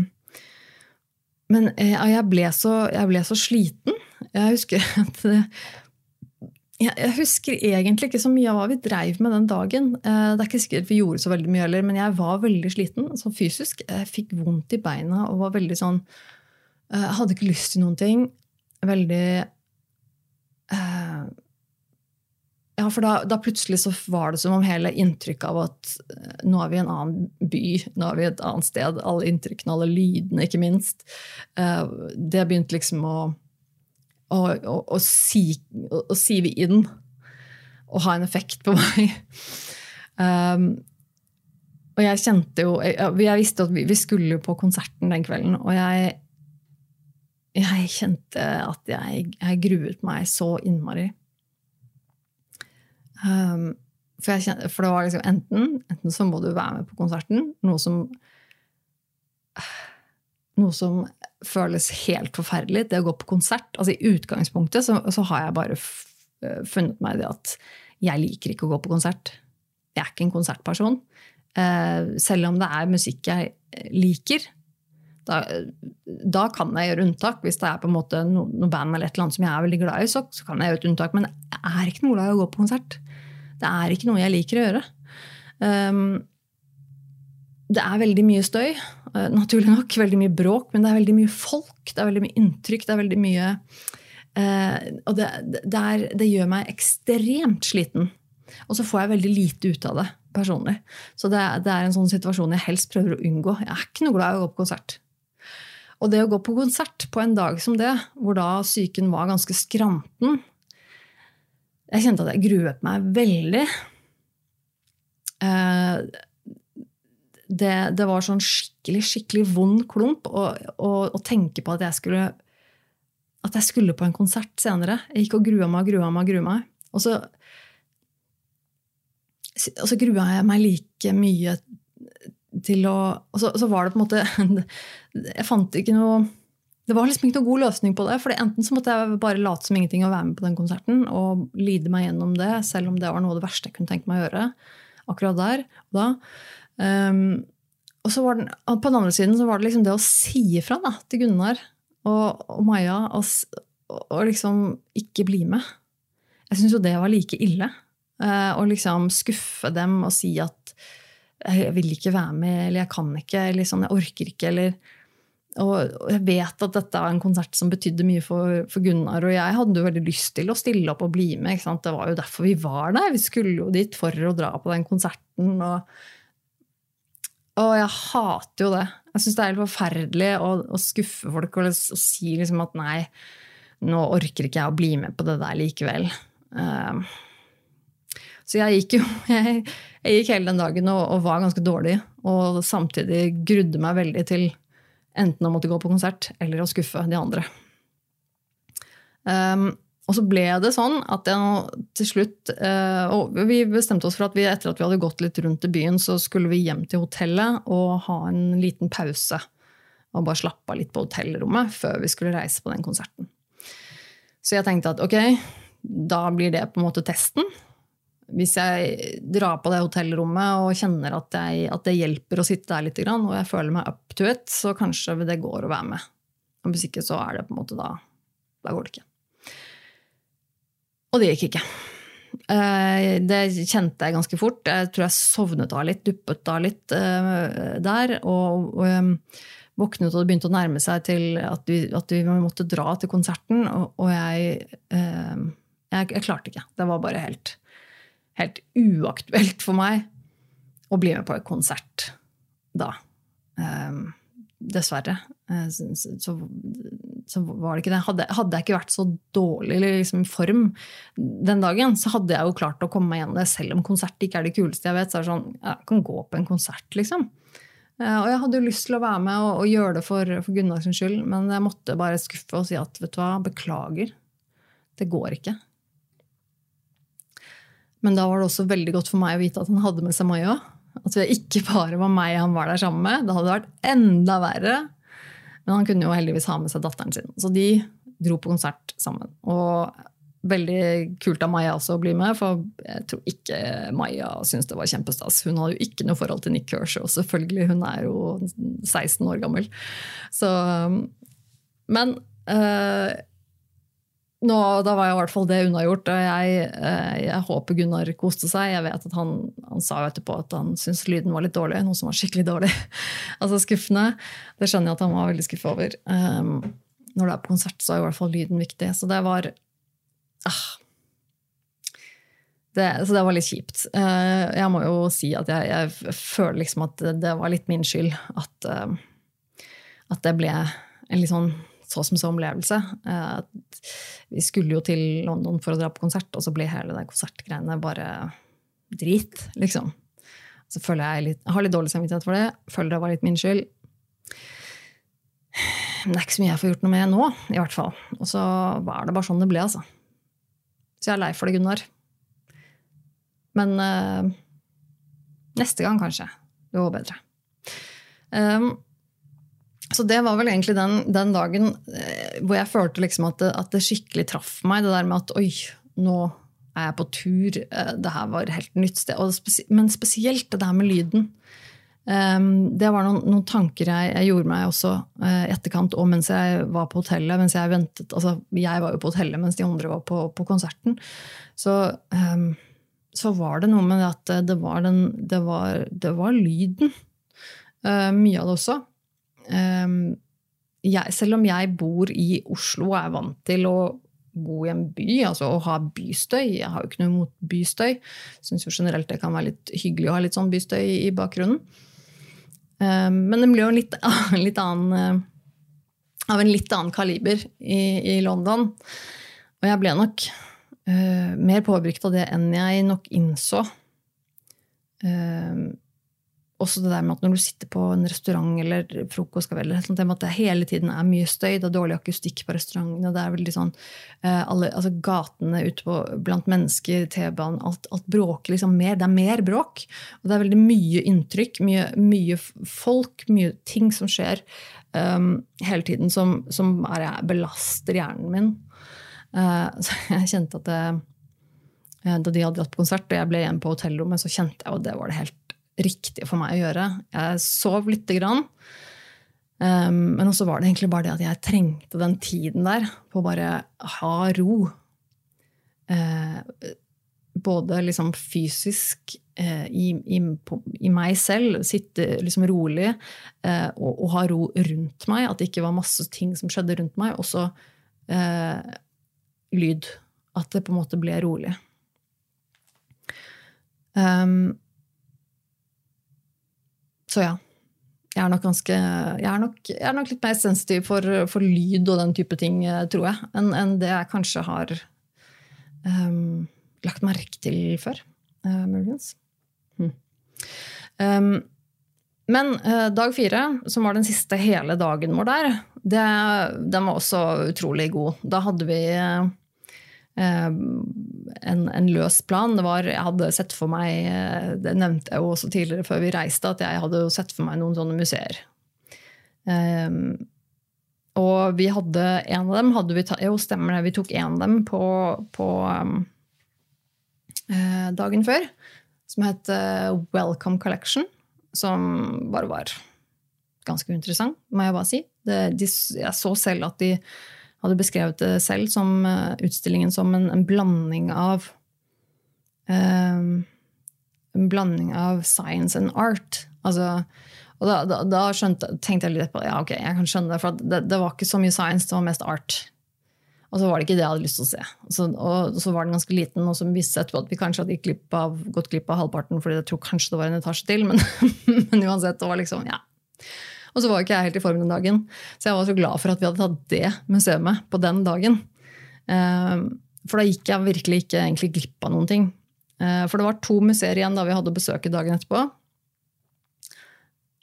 men jeg ble, så, jeg ble så sliten. Jeg husker at jeg husker egentlig ikke så mye av hva vi dreiv med den dagen. Eh, det er ikke sikkert vi gjorde så veldig mye heller, men jeg var veldig sliten sånn fysisk. Jeg fikk vondt i beina og var veldig sånn Jeg eh, hadde ikke lyst til noen ting. Veldig eh, Ja, for da, da, plutselig så var det som om hele inntrykket av at nå er vi i en annen by, nå er vi et annet sted, alle inntrykkene, alle lydene, ikke minst, Eh, det begynte liksom å å, å, å, si, sive inn og ha en effekt på meg. Um, og jeg kjente jo Jeg, jeg visste at vi, vi, skulle på konserten den kvelden, og jeg, jeg kjente at jeg, jeg, gruet meg så innmari. Um, for, kjente, for, det var liksom enten, enten så må du være med på konserten, noe som noe som føles helt forferdelig. Det å gå på konsert. altså I utgangspunktet så, så har jeg bare eh, funnet meg det at jeg liker ikke å gå på konsert. Jeg er ikke en konsertperson. Eh, selv om det er musikk jeg liker. Da, da, kan jeg gjøre unntak. Hvis det er på en måte noe, noe band eller et eller annet som jeg er veldig glad i, så, så, kan jeg gjøre et unntak. Men jeg er ikke noe glad i å gå på konsert. Det er ikke noe jeg liker å gjøre. Um, det er veldig mye støy. Eh, naturlig nok veldig mye bråk, men det er veldig mye folk, det er veldig mye inntrykk. det er veldig mye... Eh, og det, det, er, det, gjør meg ekstremt sliten. Og så får jeg veldig lite ut av det personlig. Så det, det, er en sånn situasjon jeg helst prøver å unngå. Jeg er ikke noe glad i å gå på konsert. Og det å gå på konsert på en dag som det, hvor da psyken var ganske skranten Jeg kjente at jeg gruet meg veldig. Eh, det, det var sånn skikkelig skikkelig vond klump å, tenke på at jeg skulle at jeg skulle på en konsert senere. Jeg gikk og grua meg og grua meg. Og grua meg. Og så, og så grua jeg meg like mye til å Og så, så, var det på en måte Jeg fant ikke noe det var liksom ikke noe god løsning på det. for Enten så måtte jeg bare late som ingenting og være med på den konserten og lide meg gjennom det, selv om det var noe av det verste jeg kunne tenke meg å gjøre. akkurat der og da. Um, og så var den, på den andre siden så var det liksom det å si ifra da, til Gunnar og, og Maja og, og, liksom ikke bli med. Jeg syns jo det var like ille. Uh, å liksom skuffe dem og si at jeg vil ikke være med, eller jeg kan ikke, eller sånn, jeg orker ikke, eller og jeg vet at dette er en konsert som betydde mye for, for, Gunnar. Og jeg hadde jo veldig lyst til å stille opp og bli med. Det var jo derfor vi var der. Vi skulle jo dit for å dra på den konserten. Og, og jeg hater jo det. Jeg syns det er helt forferdelig å, å skuffe folk og, og si liksom at nei, nå orker ikke jeg å bli med på det der likevel. Uh, så jeg gikk jo jeg, jeg, gikk hele den dagen og, og var ganske dårlig. Og samtidig grudde meg veldig til Enten å måtte gå på konsert eller å skuffe de andre. Um, og så ble det sånn at jeg til slutt uh, Og vi bestemte oss for at vi, etter at vi hadde gått litt rundt i byen, så skulle vi hjem til hotellet og ha en liten pause. Og bare slappe av litt på hotellrommet før vi skulle reise på den konserten. Så jeg tenkte at ok, da blir det på en måte testen hvis jeg drar på det hotellrommet og kjenner at, jeg, at, det hjelper å sitte der litt, og jeg føler meg up to it, så kanskje det går å være med. Og hvis ikke, så er det på en måte da Da går det ikke. Og det gikk ikke. Eh, det kjente jeg ganske fort. Jeg tror jeg sovnet av litt, duppet av litt eh, der. Og, og våknet, og det begynte å nærme seg til at vi, at vi måtte dra til konserten. Og, og jeg, eh, jeg, jeg klarte ikke. Det var bare helt helt uaktuelt for meg å bli med på en konsert da. Um, dessverre. Uh, så, så, så, var det ikke det. Hadde, hadde jeg ikke vært så dårlig liksom, i form den dagen, så hadde jeg jo klart å komme meg gjennom det, selv om konsert ikke er det kuleste jeg vet. så er det sånn, Jeg kan gå på en konsert, liksom. Uh, og jeg hadde jo lyst til å være med og, og gjøre det for, for Gunnars skyld, men jeg måtte bare skuffe og si at vet du hva, beklager. Det går ikke. Men da var det også veldig godt for meg å vite at han hadde med seg Maja. At det ikke bare var meg han var der sammen med. Det hadde vært enda verre. Men han kunne jo heldigvis ha med seg datteren sin. Så de dro på konsert sammen. Og veldig kult av Maja også å bli med, for jeg tror ikke Maja syntes det var kjempestas. Hun hadde jo ikke noe forhold til Nick Kershaw, selvfølgelig. Hun er jo 16 år gammel. Så, men øh, nå, da var jeg i hvert fall det unnagjort. og jeg, eh, jeg, håper Gunnar koste seg. Jeg vet at Han, han sa jo etterpå at han syntes lyden var litt dårlig. Noe som var skikkelig dårlig. altså skuffende. Det skjønner jeg at han var veldig skuffa over. Um, når du er på konsert, så er i hvert fall lyden viktig. Så det var ah, det, så det var litt kjipt. Uh, jeg må jo si at jeg, jeg føler liksom at det, var litt min skyld at, uh, at det ble en litt sånn så som så omlevelse Uh, vi skulle jo til London for å dra på konsert, og så ble hele de konsertgreiene bare drit, liksom. Så føler jeg, litt, jeg har litt dårlig samvittighet for det. Føler det var litt min skyld. Men det er ikke så mye jeg får gjort noe med nå, i hvert fall. Og så var det bare sånn det ble, altså. Så jeg er lei for det, Gunnar. Men uh, neste gang, kanskje. Det går bedre. Um, så det var vel egentlig den, den dagen eh, hvor jeg følte liksom at, det, at, det, skikkelig traff meg. Det der med at oi, nå er jeg på tur. Eh, det her var helt nytt sted. Spesi men spesielt det der med lyden. Um, det var noen, noen tanker jeg, jeg, gjorde meg også i uh, etterkant, og mens jeg var på hotellet. mens Jeg ventet, altså jeg var jo på hotellet mens de andre var på, på konserten. Så, um, så, var det noe med at det var, den, det var, det var lyden. Uh, mye av det også. Ehm, jeg, selv om jeg bor i Oslo og er vant til å bo i en by, altså å ha bystøy Jeg har jo ikke noe imot bystøy. Syns jo generelt det kan være litt hyggelig å ha litt sånn bystøy i bakgrunnen. Ehm, men det blir jo litt, litt annen eh, av en litt annen kaliber i, i London. Og jeg ble nok uh, mer påvirket av det enn jeg nok innså. Uh, også det der med at når du sitter på en restaurant eller frokostkveld, at det hele tiden er mye støy, det er dårlig akustikk på restaurantene, det er veldig sånn eh, alle, altså Gatene ute på, blant mennesker, T-banen, alt, alt, bråker liksom mer. Det er mer bråk. Og det er veldig mye inntrykk, mye, mye folk, mye ting som skjer um, hele tiden som, som er, belaster hjernen min. Uh, så jeg kjente at det, da de hadde dratt på konsert, og jeg ble igjen på hotellrommet, så kjente jeg at det var det helt riktig for meg å gjøre. Jeg sov lite grann. Um, men også var det egentlig bare det at jeg trengte den tiden der på å bare ha ro. Uh, både liksom fysisk uh, i, i, på, i, meg selv, sitte liksom rolig uh, og, og, ha ro rundt meg. At det ikke var masse ting som skjedde rundt meg. Også lyd. At det på en måte ble rolig. Um, så ja. Jeg er nok, ganske, jeg er nok, jeg er nok litt mer sensitiv for, for, lyd og den type ting, eh, tror jeg, enn en det jeg kanskje har um, lagt merke til før. Uh, muligens. Hmm. Um, men uh, dag fire, som var den siste hele dagen vår der, det, den var også utrolig god. Da hadde vi uh, en, en, løs plan. Det var, jeg hadde sett for meg, eh, det nevnte jeg jo også tidligere før vi reiste, at jeg hadde sett for meg noen sånne museer. Um, og vi hadde en av dem hadde vi ta, Jo, stemmer det. Vi tok en av dem på, på um, dagen før. Som het uh, Welcome Collection. Som bare var ganske interessant, må jeg bare si. Det, de, jeg så selv at de hadde beskrevet det selv som eh, utstillingen som en, en blanding av um, En blanding av science and art. Altså, og da, da, da skjønte, tenkte jeg litt på ja, ok, jeg kan skjønne det, for det, det, var ikke så mye science, det var mest art. Og så var det ikke det jeg hadde lyst til å se. Så, og så var den ganske liten, og så viste det at vi kanskje hadde glipp av, gått glipp av halvparten, fordi jeg tror kanskje det var en etasje til. Men, men uansett, det var liksom, ja. Og så var ikke jeg helt i form den dagen. Så jeg var så glad for at vi hadde tatt det museet på den dagen. Ehm, for da gikk jeg virkelig ikke egentlig glipp av noen ting. Eh, for det var to museer igjen da vi hadde besøket dagen etterpå.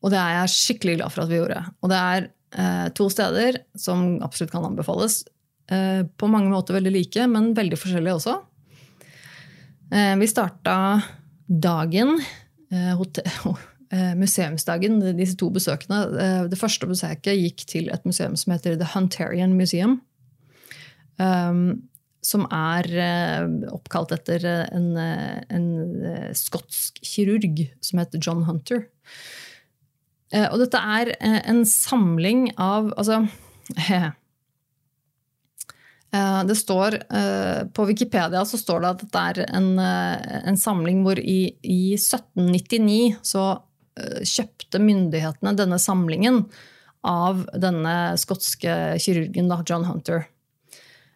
Og det er jeg skikkelig glad for at vi gjorde. Og det er eh, to steder som absolutt kan anbefales. Eh, på mange måter veldig like, men veldig forskjellige også. Vi starta dagen Eh, museumsdagen, disse to besøkene. Eh, det første besøket gikk til et museum som heter The Hunterian Museum. Um, som er uh, oppkalt etter en, en skotsk kirurg som heter John Hunter. Og dette er en samling av Altså det står, På Wikipedia så står det at dette er en, en samling hvor i, i 1799 så Eh, kjøpte myndighetene denne samlingen av denne skotske kirurgen, da, John Hunter.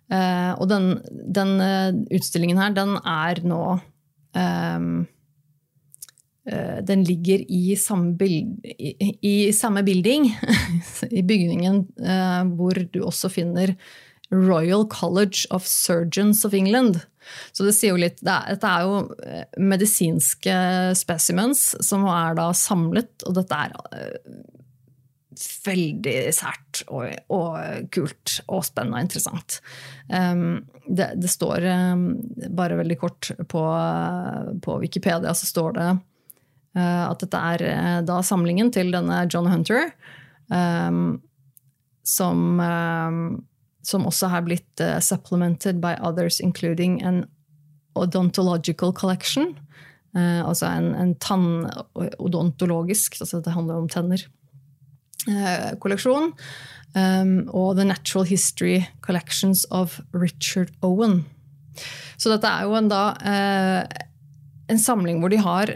Eh, og den, den, eh, utstillingen her, den er nå um, Den ligger i samme, bild, i, i samme building, i bygningen hvor du også finner Royal College of Surgeons of England. Så det sier jo litt det er, Dette er jo eh, medisinske specimens som er da samlet, og dette er uh, veldig sært og, og, kult og spennende og interessant. Um, det, det, står um, bare veldig kort på, på, Wikipedia så står det uh, at dette er uh, da samlingen til denne John Hunter. Um, som som også har blitt uh, supplemented by others, including an odontological collection. Uh, altså en, en tannodontologisk, altså det handler om tenner, uh, kolleksjon. Um, og The Natural History Collections of Richard Owen. Så dette er jo en, da, en samling hvor de har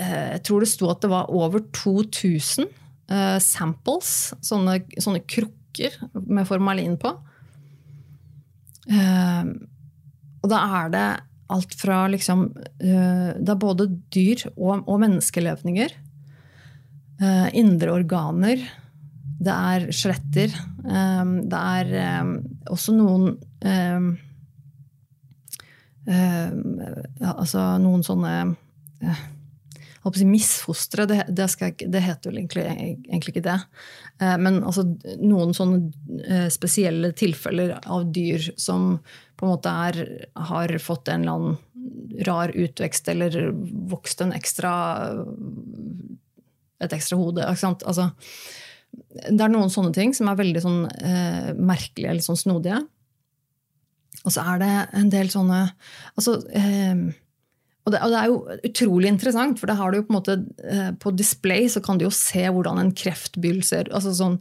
Jeg tror det sto at det var over 2000 samples, sånne, sånne krukker med formalin på. Uh, og da er det alt fra liksom uh, Det er både dyr og, og menneskelevninger. Uh, indre organer. Det er skjeletter. Um, det er um, også noen Altså noen sånne si, misfostre. Det, det, det, heter vel egentlig, egentlig, ikke det. Eh, men altså, noen sånne eh, spesielle tilfeller av dyr som på en måte er, har fått en eller annen rar utvekst eller vokst en ekstra et ekstra hode. Altså, det er noen sånne ting som er veldig sånn, eh, merkelige eller sånn snodige. Og så er det en del sånne altså, eh, og, det, og, det, er jo utrolig interessant, for det har du jo på en måte eh, på display så kan du jo se hvordan en kreftbyll ser altså sånn,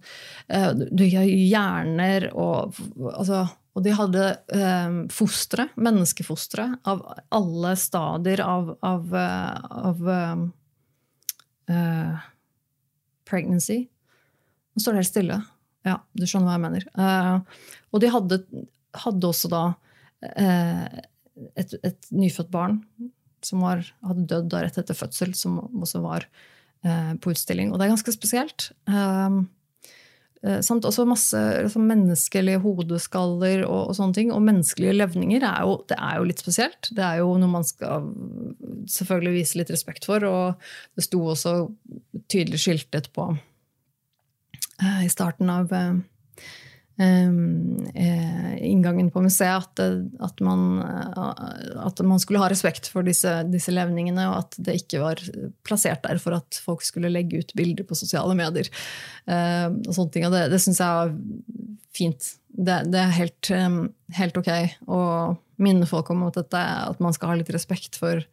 eh, Du har hjerner og altså, og de hadde eh, fostre, menneskefostre, av alle stadier av, av, eh, av uh, pregnancy. Nå står det helt stille. Ja, du skjønner hva jeg mener. Uh, og de hadde, hadde også da et, et, nyfødt barn som var, hadde dødd da rett etter fødsel, som også var på utstilling. Og det er ganske spesielt. Uh, Eh, samt også masse liksom, menneskelige hodeskaller og, og, sånne ting. Og menneskelige levninger er jo, det er jo litt spesielt. Det er jo noe man skal selvfølgelig vise litt respekt for. Og det sto også tydelig skiltet på uh, i starten av um, inngangen på museet at, at, man, at, man, skulle ha respekt for disse, disse, levningene, og at det ikke var plassert der for at folk skulle legge ut bilder på sosiale medier. Uh, og sånne ting, og Det, det syns jeg er fint. Det, det er helt, um, helt, ok å minne folk om at, dette, at man skal ha litt respekt for,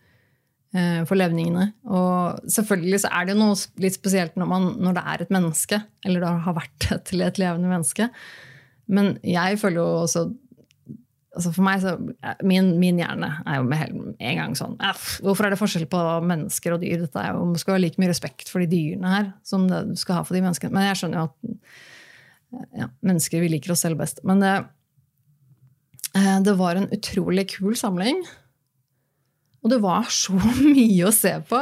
uh, for levningene. Og selvfølgelig så er det noe litt spesielt når, man, når det er et menneske, eller det har vært til et levende menneske. Men jeg føler jo også altså For meg så, min, min, hjerne er jo med en gang sånn Hvorfor er det forskjell på mennesker og dyr? Dette er jo, Man skal ha like mye respekt for de dyrene her som det du skal ha for de menneskene. Men jeg skjønner jo at ja, mennesker vi liker oss selv best. Men det, eh, det var en utrolig kul samling. Og det var så mye å se på.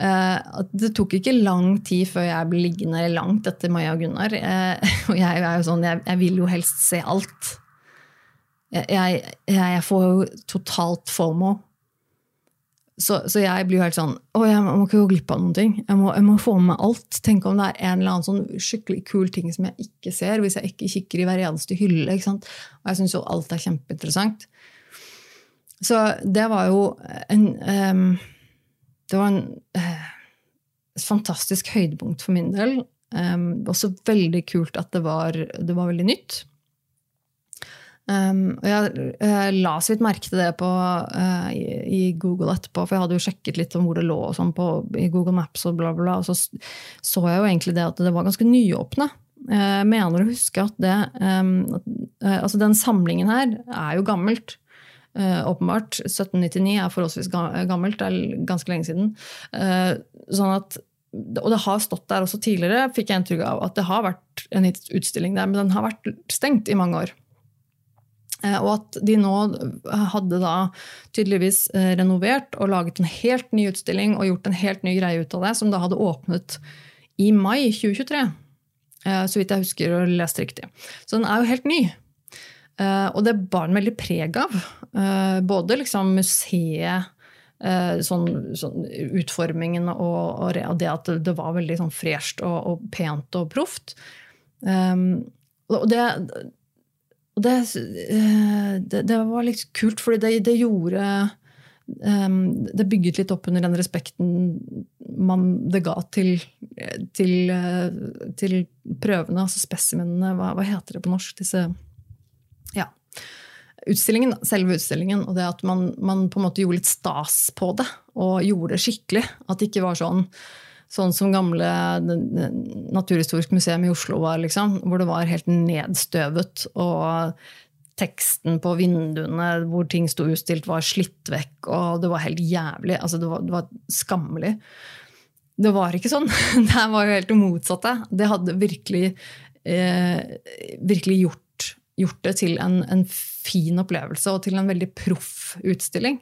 Eh, at det tok ikke lang tid før jeg ble liggende langt etter Maja og Gunnar. Eh, og jeg er jo sånn, jeg, jeg vil jo helst se alt. Jeg, jeg får jo totalt fomo. Så, så, jeg blir jo helt sånn Å, jeg må ikke gå glipp av noen ting. Jeg må, jeg må, få med meg alt. Tenk om det er en eller annen sånn skikkelig kul ting som jeg ikke ser, hvis jeg ikke kikker i hver eneste hylle. Og jeg syns jo alt er kjempeinteressant. Så det var jo en um, Det var en uh, fantastisk høydepunkt for min del. Um, også veldig kult at det var, det var veldig nytt. Um, og jeg, jeg, la så vidt merke til det på, uh, i, i, Google etterpå, for jeg hadde jo sjekket litt om hvor det lå sånn på, i Google Maps, og bla, bla, og så så jeg jo egentlig det at det var ganske nyåpne. Jeg mener å huske at det um, uh, Altså, den samlingen her er jo gammelt. Uh, åpenbart. 1799 er forholdsvis gammelt, det er ganske lenge siden. Uh, sånn at, og det har stått der også tidligere, fikk jeg inntrykk av at det har vært en utstilling der, men den har vært stengt i mange år. Uh, og at de nå hadde da tydeligvis renovert og laget en helt ny utstilling og gjort en helt ny greie ut av det, som da hadde åpnet i mai 2023. Så vidt jeg husker og leste riktig. Så den er jo helt ny. Uh, og det bar den veldig preg av. Uh, både liksom museet, uh, sånn, sånn, utformingen og, og, det at det var veldig sånn fresht og, og, pent og proft. Um, og det, det, det, det, var litt kult, fordi det, det gjorde um, Det bygget litt opp under den respekten man det ga til, til, til prøvene, altså spesimenene. Hva, hva heter det på norsk? disse utstillingen, selve utstillingen, og det at man, man, på en måte gjorde litt stas på det. Og gjorde det skikkelig. At det ikke var sånn, sånn som gamle Naturhistorisk museum i Oslo var, liksom, hvor det var helt nedstøvet. og teksten på vinduene hvor ting sto utstilt, var slitt vekk, og det var helt jævlig. Altså, det, var, det var skammelig. Det var ikke sånn. Det var jo helt det motsatte. Det hadde virkelig, eh, virkelig gjort gjort det til en, en, fin opplevelse og til en veldig proff utstilling.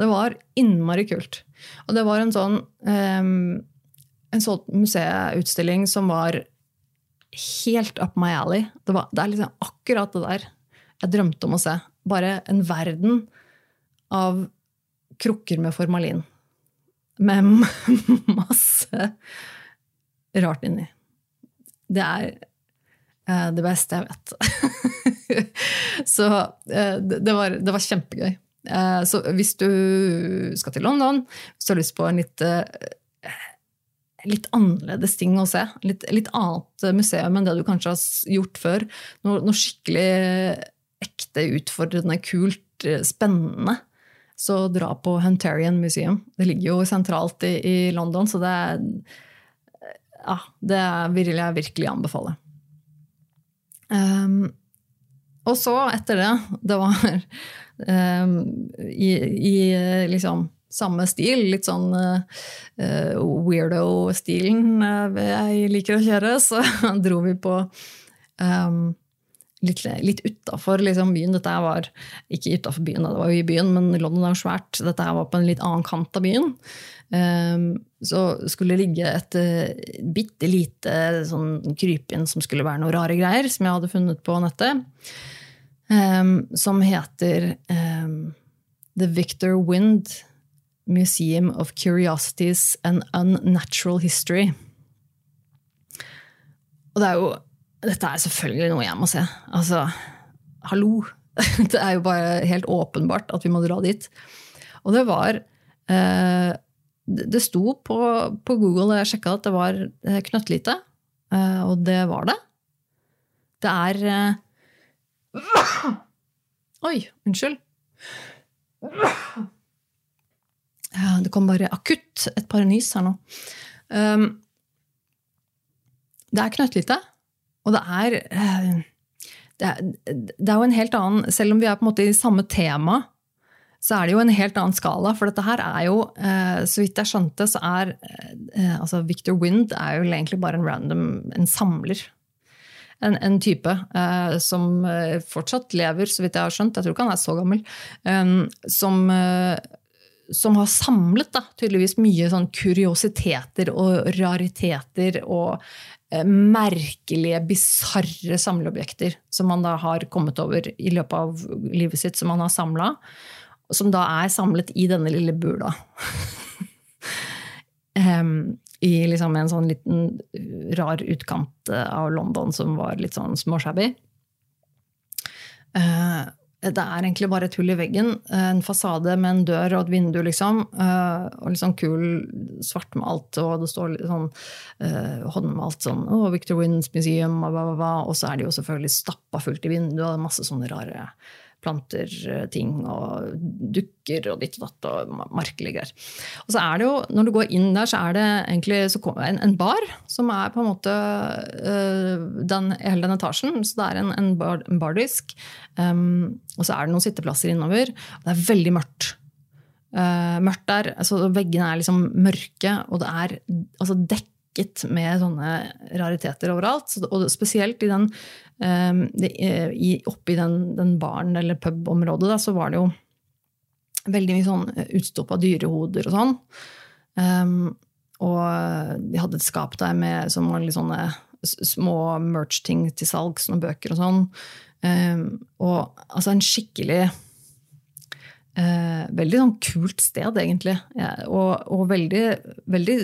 Det var innmari kult. Og det var en sånn, um, en sånn museutstilling som var helt up my alley. Det, var, det er liksom akkurat det der jeg drømte om å se. Bare en verden av krukker med formalin. med masse rart inni. Det er det beste jeg vet. så eh, det, var, det, var, kjempegøy. Eh, så hvis du skal til London, hvis du har lyst på en litt, eh, litt annerledes ting å se, litt, litt, annet museum enn det du kanskje har gjort før, noe, noe skikkelig ekte, utfordrende, kult, eh, spennende, så dra på Hunterian Museum. Det ligger jo sentralt i, i London, så det ja, det vil jeg virkelig anbefale. Um, og så, etter det, det var um, i, i, liksom samme stil, litt sånn uh, weirdo-stilen uh, jeg liker å kjøre, så dro vi på um, litt, litt utafor liksom, byen. Dette var ikke utafor byen, det var jo i byen, men London er svært. Dette var på en litt annen kant av byen. Ehm, så skulle det ligge et uh, bitte lite sånn krypinn som skulle være noe rare greier, som jeg hadde funnet på nettet. Um, som heter um, The Victor Wind Museum of Curiosities and Unnatural History. Og det er jo Dette er selvfølgelig noe jeg må se. Altså, hallo! Det er jo bare helt åpenbart at vi må dra dit. Og det var uh, det sto på, på Google, og jeg sjekka at det var eh, knøttlite. Eh, og det var det. Det er uh... Oi, unnskyld. Det kom bare akutt et par nys her nå. Um, det er knøttlite, og det er, det er Det er jo en helt annen Selv om vi er på en måte i samme tema, så er det jo en helt annen skala. For dette her er jo, eh, så vidt jeg skjønte, så er eh, altså Victor Wind er jo egentlig bare en random en samler. En, en type som fortsatt lever, så vidt jeg har skjønt. Jeg tror ikke han er så gammel. Som, som, har samlet da, tydeligvis mye sånn kuriositeter og rariteter og merkelige, bisarre samleobjekter som man da har kommet over i løpet av livet sitt, som man har samla som da er samlet i denne lille bula. um, I liksom en sånn liten rar utkant eh, av London som var litt sånn småshabby. Uh, det er egentlig bare et hull i veggen. En fasade med en dør og et vindu, liksom. Uh, og litt sånn kul svartmalt, og det står litt sånn uh, håndmalt sånn oh, Victor Winds Museum, og, og så er det jo selvfølgelig stappa fullt i vinduet, og masse sånne rare planter eh, ting og dukker og ditt og datt og merkelige greier. Og så er det jo, når du går inn der, så er det egentlig en, en, bar som er på en måte uh, den, hele den etasjen. Så det er en, en, bar, en bardisk. Um, og så er det noen sitteplasser innover. Det er veldig mørkt. Uh, mørkt der. Altså, veggene er liksom mørke, og det er altså, dekket med sånne rariteter overalt. Og spesielt i den Ehm, eh, Oppi den, den baren eller pubområdet så var det jo veldig mye sånn eh, utstoppa dyrehoder og sånn. Um, og de hadde et skap der med, som var litt sånne små merch-ting til salgs, noen bøker og sånn. Um, og altså en skikkelig Eh, veldig sånn kult sted, egentlig. Ja, og, og veldig, veldig,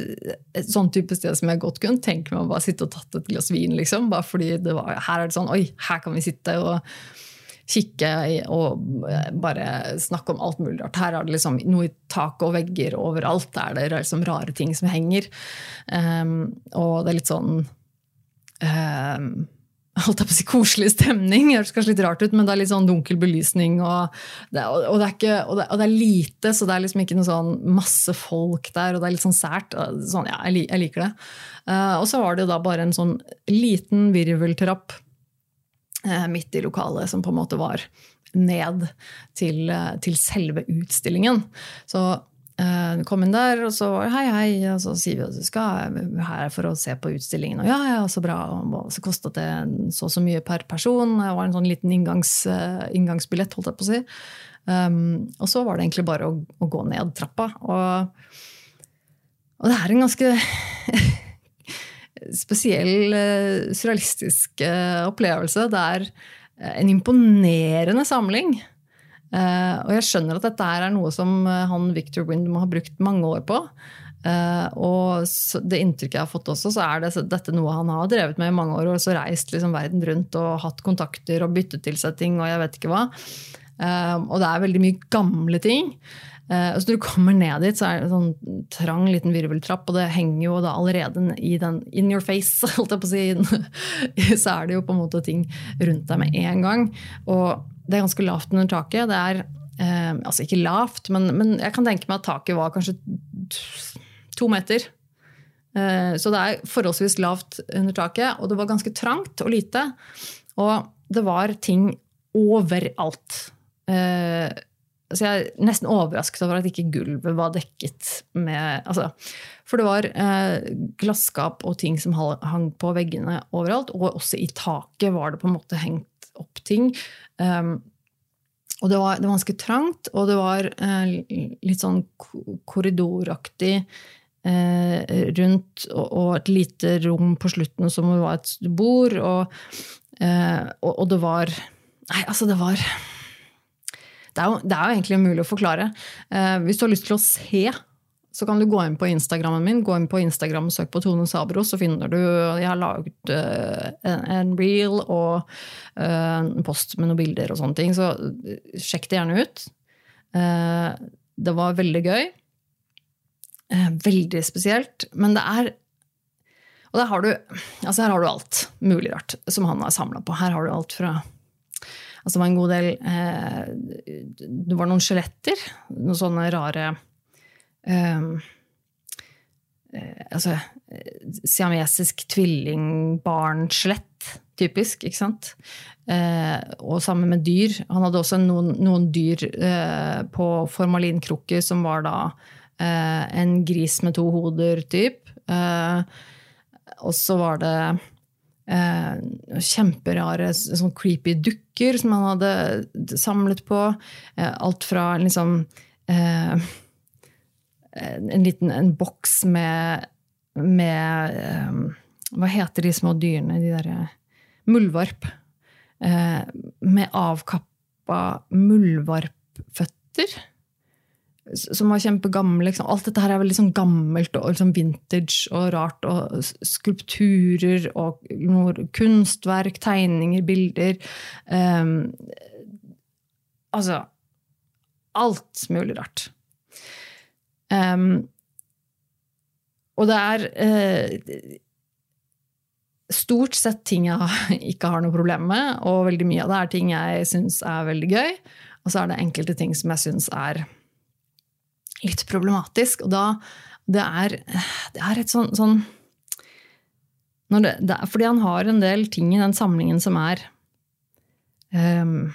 et sånn type sted som jeg godt kunne tenke meg å bare sitte og tatt et glass vin. liksom, bare fordi det var, Her er det sånn Oi, her kan vi sitte og kikke og eh, bare snakke om alt mulig rart. Her er det liksom noe i tak og vegger overalt. er det liksom rare ting som henger. Um, og det er litt sånn um, holdt jeg på å si koselig stemning. Det høres kanskje litt rart ut, men det er litt sånn dunkel belysning. Og det, og det, ikke, og det, og det er, lite, så det er liksom ikke noe sånn masse folk der. Og det er litt sånn sært. Sånn, ja, jeg, jeg, liker det. Uh, og så var det da bare en sånn liten virveltrapp uh, midt i lokalet som på en måte var ned til, uh, til selve utstillingen. Så Uh, kom inn der, og så hei, hei, og så sier vi at vi skal her for å se på utstillingen. Og ja, ja, så bra. Og så kostet det så og så mye per person. Det var en sånn liten inngangs, uh, inngangsbillett, holdt jeg på å si. Um, og så var det egentlig bare å, å gå ned trappa. Og, og, det er en ganske spesiell, uh, surrealistisk opplevelse. Det er en imponerende samling. Uh, og jeg skjønner at dette er noe som han Victor Windham har brukt mange år på. Uh, og det inntrykket jeg har fått også, så er det, dette noe han har drevet med i mange år. Og så reist liksom verden rundt og hatt kontakter og byttet til seg ting og jeg vet ikke hva. Og det er veldig mye gamle ting. Uh, så når du kommer ned dit, så er det en sånn trang liten virveltrapp, og det henger jo da allerede i den in your face, holdt jeg på å si. så er det jo på en måte ting rundt deg med en gang. Og det er ganske lavt under taket. Det er altså ikke lavt, men, men jeg kan tenke meg at taket var kanskje to meter. Eh, så det er forholdsvis lavt under taket, og det var ganske trangt og lite. Og det var ting overalt. Eh, så jeg er nesten overrasket over at ikke gulvet var dekket med altså, For det var eh, glasskap og ting som hang på veggene overalt. Og også i taket var det på en måte hengt opp ting. Um, og det var, det var, ganske trangt, og det var eh, litt sånn korridoraktig eh, rundt, og, og, et lite rom på slutten som var et bord, og, eh, og, og det var Nei, altså, det var det er, jo, det er jo egentlig umulig å forklare. Eh, hvis du har lyst til å se så kan du gå inn på Instagrammen min. Gå inn på Instagram og søk på Tone Sabro, så finner du Jeg har laget eh, en, reel og eh, en post med noen bilder og sånne ting. Så uh, sjekk det gjerne ut. det var veldig gøy. veldig spesielt. Men det er Og der har du, altså her har du alt mulig rart som han har samla på. Her har du alt fra Altså det var en god del Det var noen skjeletter. Noen sånne rare Ehm, eh, altså, siamesisk tvillingbarnskjelett. Typisk, ikke sant? Eh, og sammen med dyr. Han hadde også noen, noen dyr eh, på formalinkrukke som var da eh, en gris med to hoder, typ. Eh, og så var det eh, kjemperare, sånn creepy dukker som han hadde samlet på. alt fra liksom en liten en boks med, med Hva heter de små dyrene? De derre Muldvarp. Med avkappa muldvarpføtter. Som var kjempegammel. Liksom. Alt dette her er veldig sånn gammelt og liksom vintage og rart. Og skulpturer og kunstverk, tegninger, bilder. Um, altså Alt mulig rart. Um, og det er uh, stort sett ting jeg ikke har noe problem med, og veldig mye av det er ting jeg syns er veldig gøy. Og så er det enkelte ting som jeg syns er litt problematisk. Og da Det er, det er et sånn, sånn det, det Fordi han har en del ting i den samlingen som er um,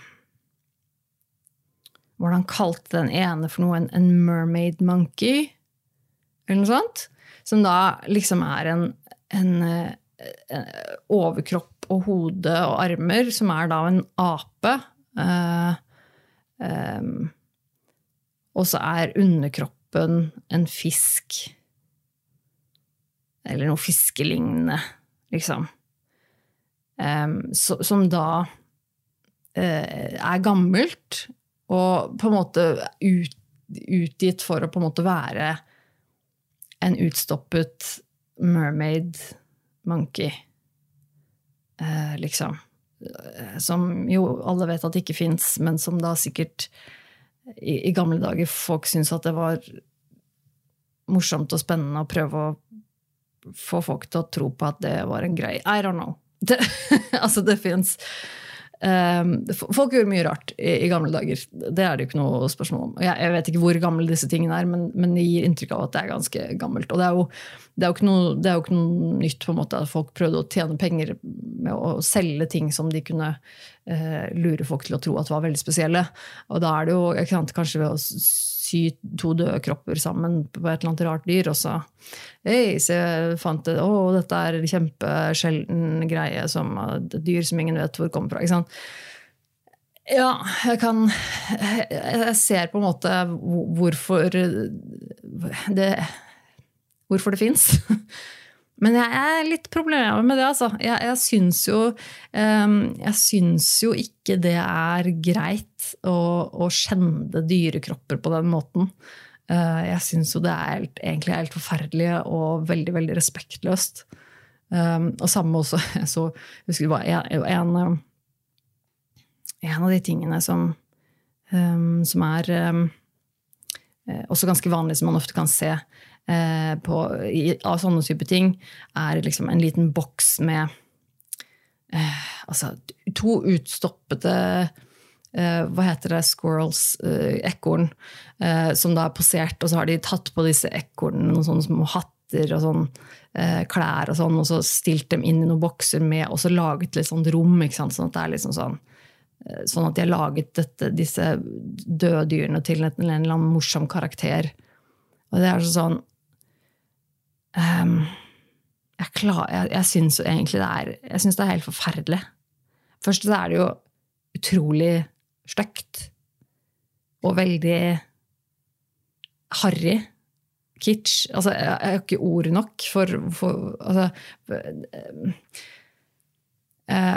Hvordan kalte den ene for noe? En, en, mermaid monkey? Eller noe sånt? Som da liksom er en, en, en overkropp og hode og armer, som er da en ape. Uh, um, og så er underkroppen en fisk. Eller noe fiskelignende, liksom. Um, så, som da uh, er gammelt, og på en måte ut, utgitt for å på en måte være en utstoppet mermaid monkey. uh, liksom. Som jo alle vet at ikke fins, men som da sikkert i, i gamle dager folk syntes at det var morsomt og spennende å prøve å få folk til å tro på at det var en greie. I don't know. Det, altså, det fins folk gjorde mye rart i, gamle dager. Det er det jo ikke noe spørsmål om. Jeg, vet ikke hvor gamle disse tingene er, men, det gir inntrykk av at det er ganske gammelt. Og det er jo, det er jo, ikke, noe, det er jo ikke, noe, nytt på en måte at folk prøvde å tjene penger med å selge ting som de kunne uh, lure folk til å tro at var veldig spesielle. Og da er det jo kanskje ved å sy to døde kropper sammen på et eller annet rart dyr, og så Hei, så jeg fant det, å, dette er en kjempesjelden greie, som et dyr som ingen vet hvor kommer fra. ikke sant? Ja, jeg kan Jeg ser på en måte hvorfor det Hvorfor det fins. Men jeg er litt problemer med det, altså. Jeg, jeg, syns jo, um, jeg syns jo ikke det er greit å, å skjende dyrekropper på den måten. Uh, jeg syns jo det er helt, egentlig helt forferdelig og veldig, veldig respektløst. Um, og samme også så, husker var en, en, en, av de tingene som, um, som er um, også ganske vanlig, som man ofte kan se Eh, på, i, av sånne type ting, er liksom en liten boks med eh, altså, to utstoppede eh, hva heter det, squirrels, eh, ekorn, eh, som da er posert, og så har de tatt på disse ekornene noen sånne små hatter og sånn, eh, klær og sånn, og så stilt dem inn i noen bokser med, og så laget litt sånn rom, sånn at det er liksom sånn Sånn at de har laget dette, disse døde dyrene til en, en eller annen morsom karakter. Og det er sånn um, Jeg, jeg, jeg syns egentlig det er Jeg synes det er helt forferdelig. Først så er det jo utrolig stygt. Og veldig harry. Kitsch. Altså, jeg, jeg har ikke ord nok for, for altså, eh,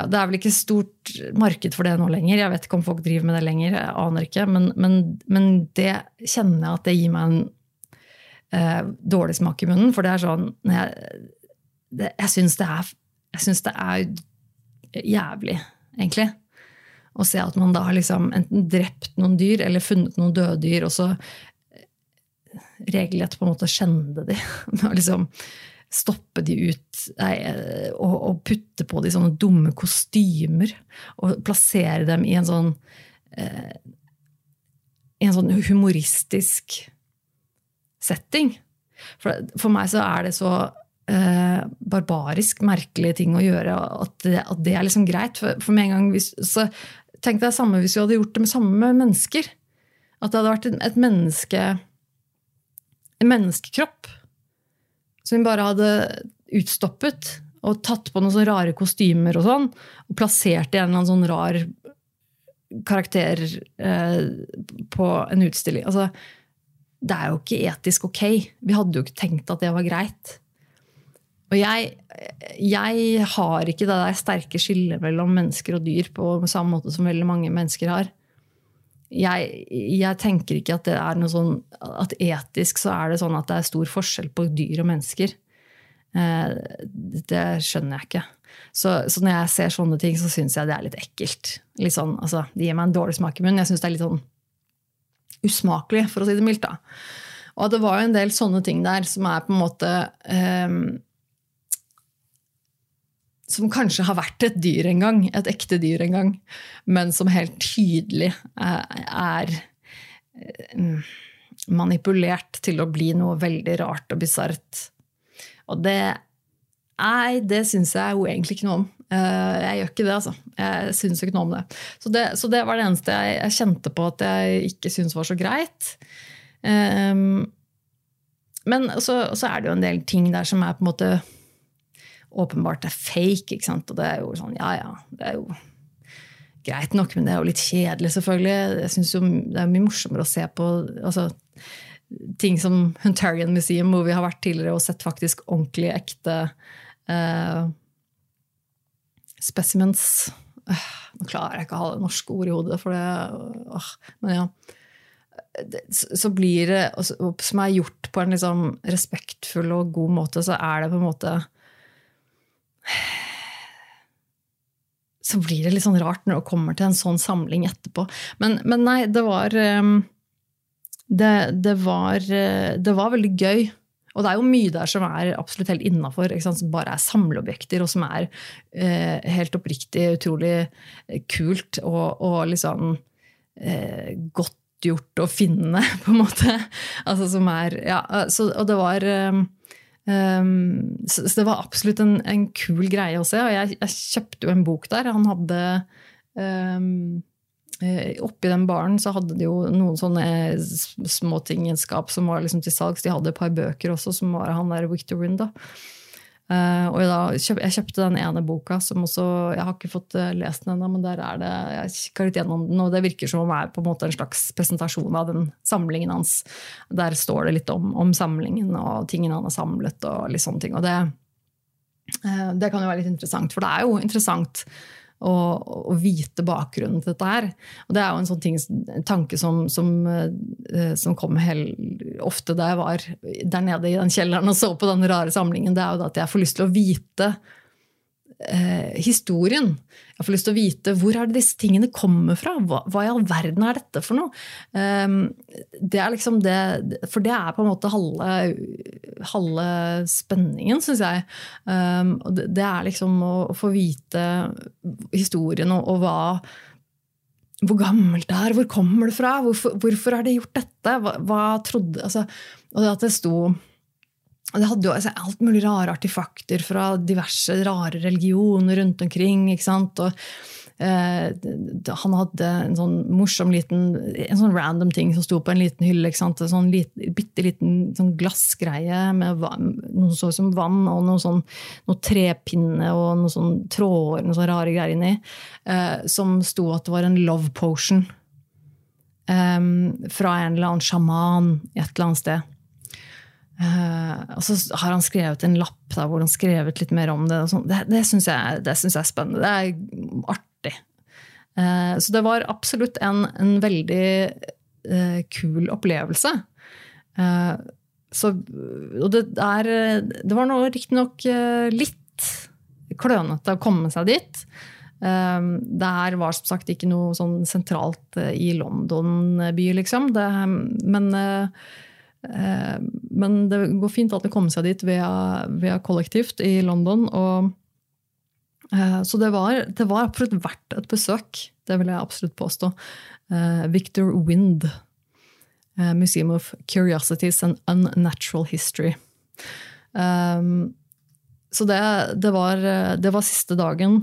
det er vel ikke stort marked for det nå lenger. Jeg vet ikke om folk driver med det lenger. jeg aner ikke, Men, men, men det kjenner jeg at det gir meg en eh, dårlig smak i munnen. For det er sånn Jeg, det, jeg syns det, det, er jævlig, egentlig. Å se at man da har liksom enten drept noen dyr eller funnet noen døde dyr, og så eh, regelrett på en måte skjende de. Med å liksom stoppe de ut nei, og, og, putte på de sånne dumme kostymer. Og plassere dem i en sånn eh, i en sånn humoristisk setting. For, for meg så er det så eh, barbarisk merkelige ting å gjøre at det, at det er liksom greit. For, for, med en gang hvis, så Tenk deg samme hvis vi hadde gjort det med samme mennesker. At det hadde vært et menneske En menneskekropp som vi bare hadde utstoppet og tatt på noen sånne rare kostymer og sånn, og plassert i en eller annen sånn rar karakter eh, på en utstilling. Altså, det er jo ikke etisk ok. Vi hadde jo ikke tenkt at det var greit. Og jeg, jeg har ikke det der sterke skillet mellom mennesker og dyr på samme måte som veldig mange mennesker har. Jeg, jeg, tenker ikke at det er noe sånn at etisk så er det sånn at det er stor forskjell på dyr og mennesker. Eh, det skjønner jeg ikke. Så, så når jeg ser sånne ting, så syns jeg det er litt ekkelt. Litt sånn, altså, det gir meg en dårlig smak i munnen. Jeg synes det er litt sånn usmakelig, for å si det mildt. da. Og det var jo en del sånne ting der som er på en måte um, Som kanskje har vært et dyr en gang, et ekte dyr en gang, men som helt tydelig er, er um, manipulert til å bli noe veldig rart og bisart. Og det Nei, det syns jeg jo egentlig ikke noe om. Eh, jeg gjør ikke det, altså. Jeg syns ikke noe om det. Så, det. så det, var det eneste jeg, jeg kjente på at jeg ikke syntes var så greit. Um, men så, så, er det jo en del ting der som er på en måte åpenbart er fake. ikke sant? Og det er jo sånn, ja ja, det er jo greit nok, men det er jo litt kjedelig, selvfølgelig. Jeg synes jo Det er mye morsommere å se på altså, ting som Huntarian Museum, hvor vi har vært tidligere og sett faktisk ordentlig ekte uh, specimens. Uh, nå klarer jeg ikke å ha det norske ordet i hodet, for det, åh, men ja. Så blir det, som er gjort på en liksom respektfull og god måte, så er det på en måte Så blir det litt sånn rart når det kommer til en sånn samling etterpå. Men, men nei, det var det, det, var, det var veldig gøy og det er jo mye der som er absolutt helt innafor, som bare er samleobjekter, og som er eh, helt oppriktig utrolig eh, kult og, og liksom eh, godt gjort å finne, på en måte. Altså som er Ja, så, og det var um, så, så, det var absolutt en, en, kul greie å se. Og jeg, jeg kjøpte jo en bok der. Han hadde um, oppi den baren så hadde de jo noen sånne småtingenskap som var liksom til salgs. De hadde et par bøker også, som var han der Victor Rund. Uh, og da, jeg kjøpte den ene boka, som også Jeg har ikke fått lest den ennå, men der er det, jeg kikka litt gjennom den, og det virker som om det er på en måte en slags presentasjon av den samlingen hans. Der står det litt om, om samlingen og tingene han har samlet. og litt sånne ting. Og det, uh, det kan jo være litt interessant, for det er jo interessant å, og vite bakgrunnen til dette her. Og det er jo en sånn ting, en tanke som, som, eh, som kom ofte da jeg var der nede i den kjelleren og så på den rare samlingen. Det er jo at jeg får lyst til å vite eh, historien. Jeg får lyst til å vite hvor er det disse tingene kommer fra. Hva, hva i all verden er dette for noe? Um, det er liksom det, for det er på en måte halve, halve spenningen, syns jeg. Um, det, det, er liksom å, å, få vite historien og, og hva hvor gammelt det er, hvor kommer det fra, hvorfor, hvorfor har det gjort dette? Hva, hva trodde, altså, og det at det sto det hadde jo altså, alt mulig rare artifakter fra diverse rare religioner rundt omkring. ikke sant? Og, eh, han hadde en sånn morsom liten en sånn random ting som sto på en liten hylle. ikke sant? En sånn lit, bitte liten sånn glassgreie med noe sånn som vann og noe sånn noe trepinne og noe sånn tråder noe sånn rare greier inni. Eh, som sto at det var en love potion. Eh, fra en eller annen sjaman et eller annet sted. Uh, og så har han skrevet en lapp da, hvor han skrevet litt mer om det. Sånn. Det, det syns jeg, jeg, er spennende. Det er artig. Uh, så det var absolutt en, en veldig uh, kul opplevelse. Så, og det, er, det var riktignok litt klønete å komme seg dit. Det her var som sagt ikke noe sånn sentralt i London by, liksom. Det, men men det går fint at det kommer seg dit via, via kollektivt i London. Og, eh, så det var, det var, absolutt verdt et besøk. Det vil jeg absolutt påstå. Eh, Victor Wind. Museum of Curiosities and Unnatural History. så det, det, var, det var siste dagen.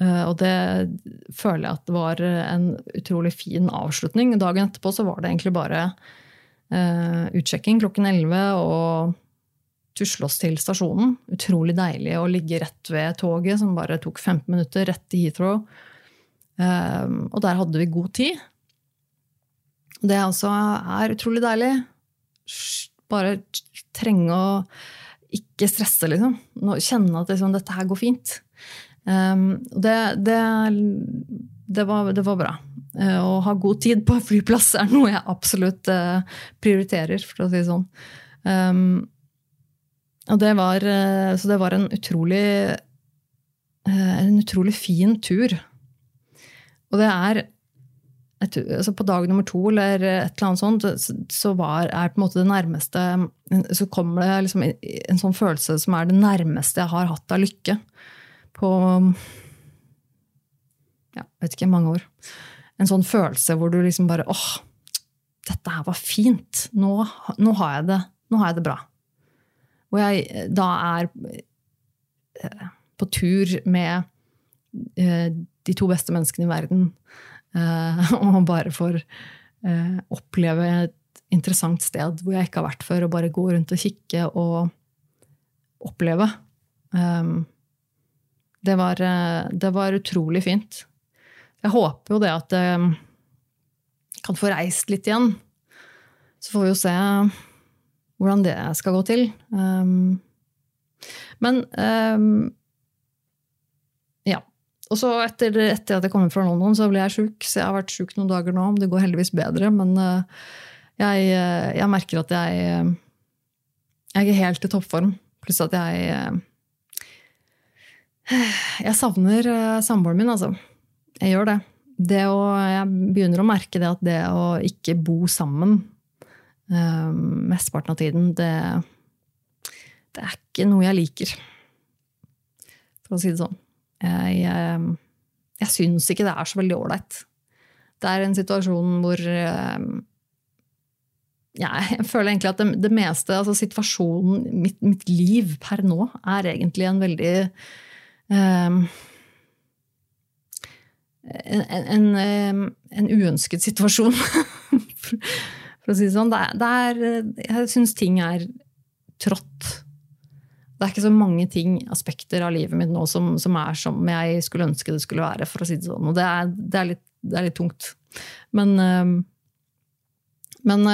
Og det føler jeg at det var en utrolig fin avslutning. Dagen etterpå så var det egentlig bare utsjekking klokken 11 og tusle oss til stasjonen. Utrolig deilig å ligge rett ved toget, som bare tok 15 minutter, rett til Heathrow. Uh, og der hadde vi god tid. Det også er utrolig deilig. Bare trenge å ikke stresse, liksom. Kjenne at liksom, dette her går fint. Um, det, det, det, var, det var bra. Eh, å ha god tid på flyplass er noe jeg absolutt eh, prioriterer, for å si det sånn. Um, og det var, eh, så det var en utrolig, en utrolig fin tur. Og det er et, altså På dag nummer to eller et eller annet sånt, så var, er på en måte det nærmeste Så kommer det liksom en sånn følelse som er det nærmeste jeg har hatt av lykke på ja, vet ikke, mange år en sånn følelse hvor du liksom bare åh, dette her var fint. Nå, nå, har, jeg det, nå har jeg det bra. Hvor jeg da er eh, på tur med eh, de to beste menneskene i verden. Eh, og bare får oppleve et interessant sted hvor jeg ikke har vært før, og bare gå rundt og kikke og oppleve. Det var, det var utrolig fint. Jeg håper jo det at jeg um, kan få reist litt igjen. Så får vi jo se hvordan det skal gå til. Um, men um, ja. Og så etter, etter, at jeg kom fra London, så ble jeg sjuk. Så jeg har vært sjuk noen dager nå. Det går heldigvis bedre, men uh, jeg, uh, jeg, merker at jeg, jeg er helt i toppform. Pluss at jeg Jeg savner samboeren min, altså. Jeg gjør det. det å, jeg begynner å merke det at det å ikke bo sammen um, mesteparten av tiden, det, det, er ikke noe jeg liker. For å si det sånn. Jeg, jeg, jeg syns ikke det er så veldig ålreit. Det er en situasjon hvor um, ja, jeg føler egentlig at det, det meste, altså situasjonen, mitt, mitt, liv per nå, er egentlig en veldig um, en, en, en uønsket situasjon, for å si det sånn. Det er, det er, jeg syns ting er trått. Det er ikke så mange ting, aspekter av livet mitt nå som, som, er som jeg skulle ønske det skulle være. for å si det sånn. Og det er, det er, litt, det er litt, tungt. Men, men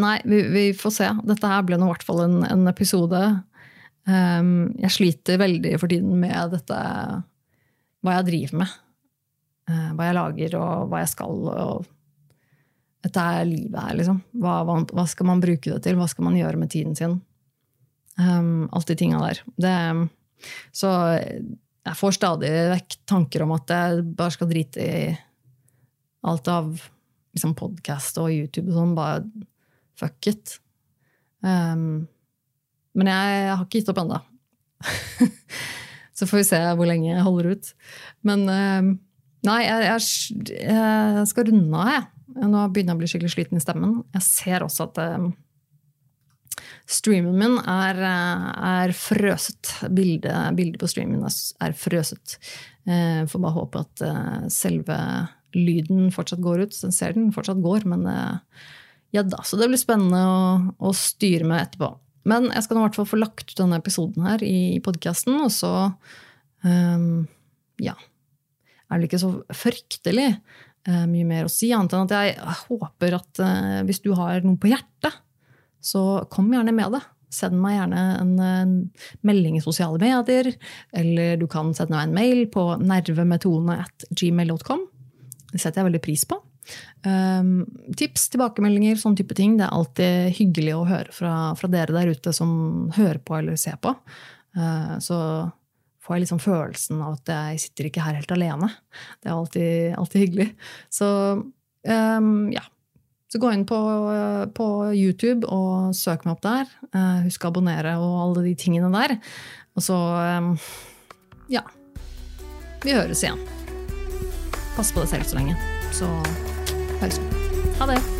nei, vi, vi, får se. Dette her ble nå i hvert fall en, en episode jeg sliter veldig for tiden med dette Hva jeg driver med. Uh, hva jeg lager, og hva jeg skal. og Dette er livet her, liksom. Hva, hva, hva, skal man bruke det til? Hva skal man gjøre med tiden sin? Um, alt de tinga der. Det, så jeg får stadig vekk tanker om at jeg bare skal drite i alt av liksom podkast og YouTube og sånn. Bare fuck it. Um, men jeg, jeg, har ikke gitt opp ennå. Så får vi se hvor lenge jeg holder ut. Men um, nei, jeg, jeg, jeg, skal runde av, jeg. Nå begynner jeg å bli skikkelig sliten i stemmen. Jeg ser også at uh, streamen min er, er frøset. Bildet, bildet, på streamen er frøset. Jeg får bare håpe at uh, selve lyden fortsatt går ut. Den ser den fortsatt går, men uh, ja da. Så det blir spennende å, å styre med etterpå. Men jeg skal nå i hvert fall få lagt ut denne episoden her i podkasten, og så um, ja, er det ikke så fryktelig uh, mye mer å si, annet enn at jeg håper at uh, hvis du har noe på hjertet, så kom gjerne med det. Send meg gjerne en, melding i sosiale medier, eller du kan sende meg en mail på nervemetone.gmail.com. Det setter jeg veldig pris på. Um, tips, tilbakemeldinger, sånn type ting. Det er alltid hyggelig å høre fra, fra dere der ute som hører på eller ser på. Uh, så får jeg liksom følelsen av at jeg sitter ikke her helt alene. Det er alltid, alltid hyggelig. Så um, ja. Så gå inn på, på, YouTube og søk meg opp der. Uh, husk å abonnere og alle de tingene der. Og så um, ja. Vi høres igjen. Pass på deg selv så lenge. Så pause. Ha det.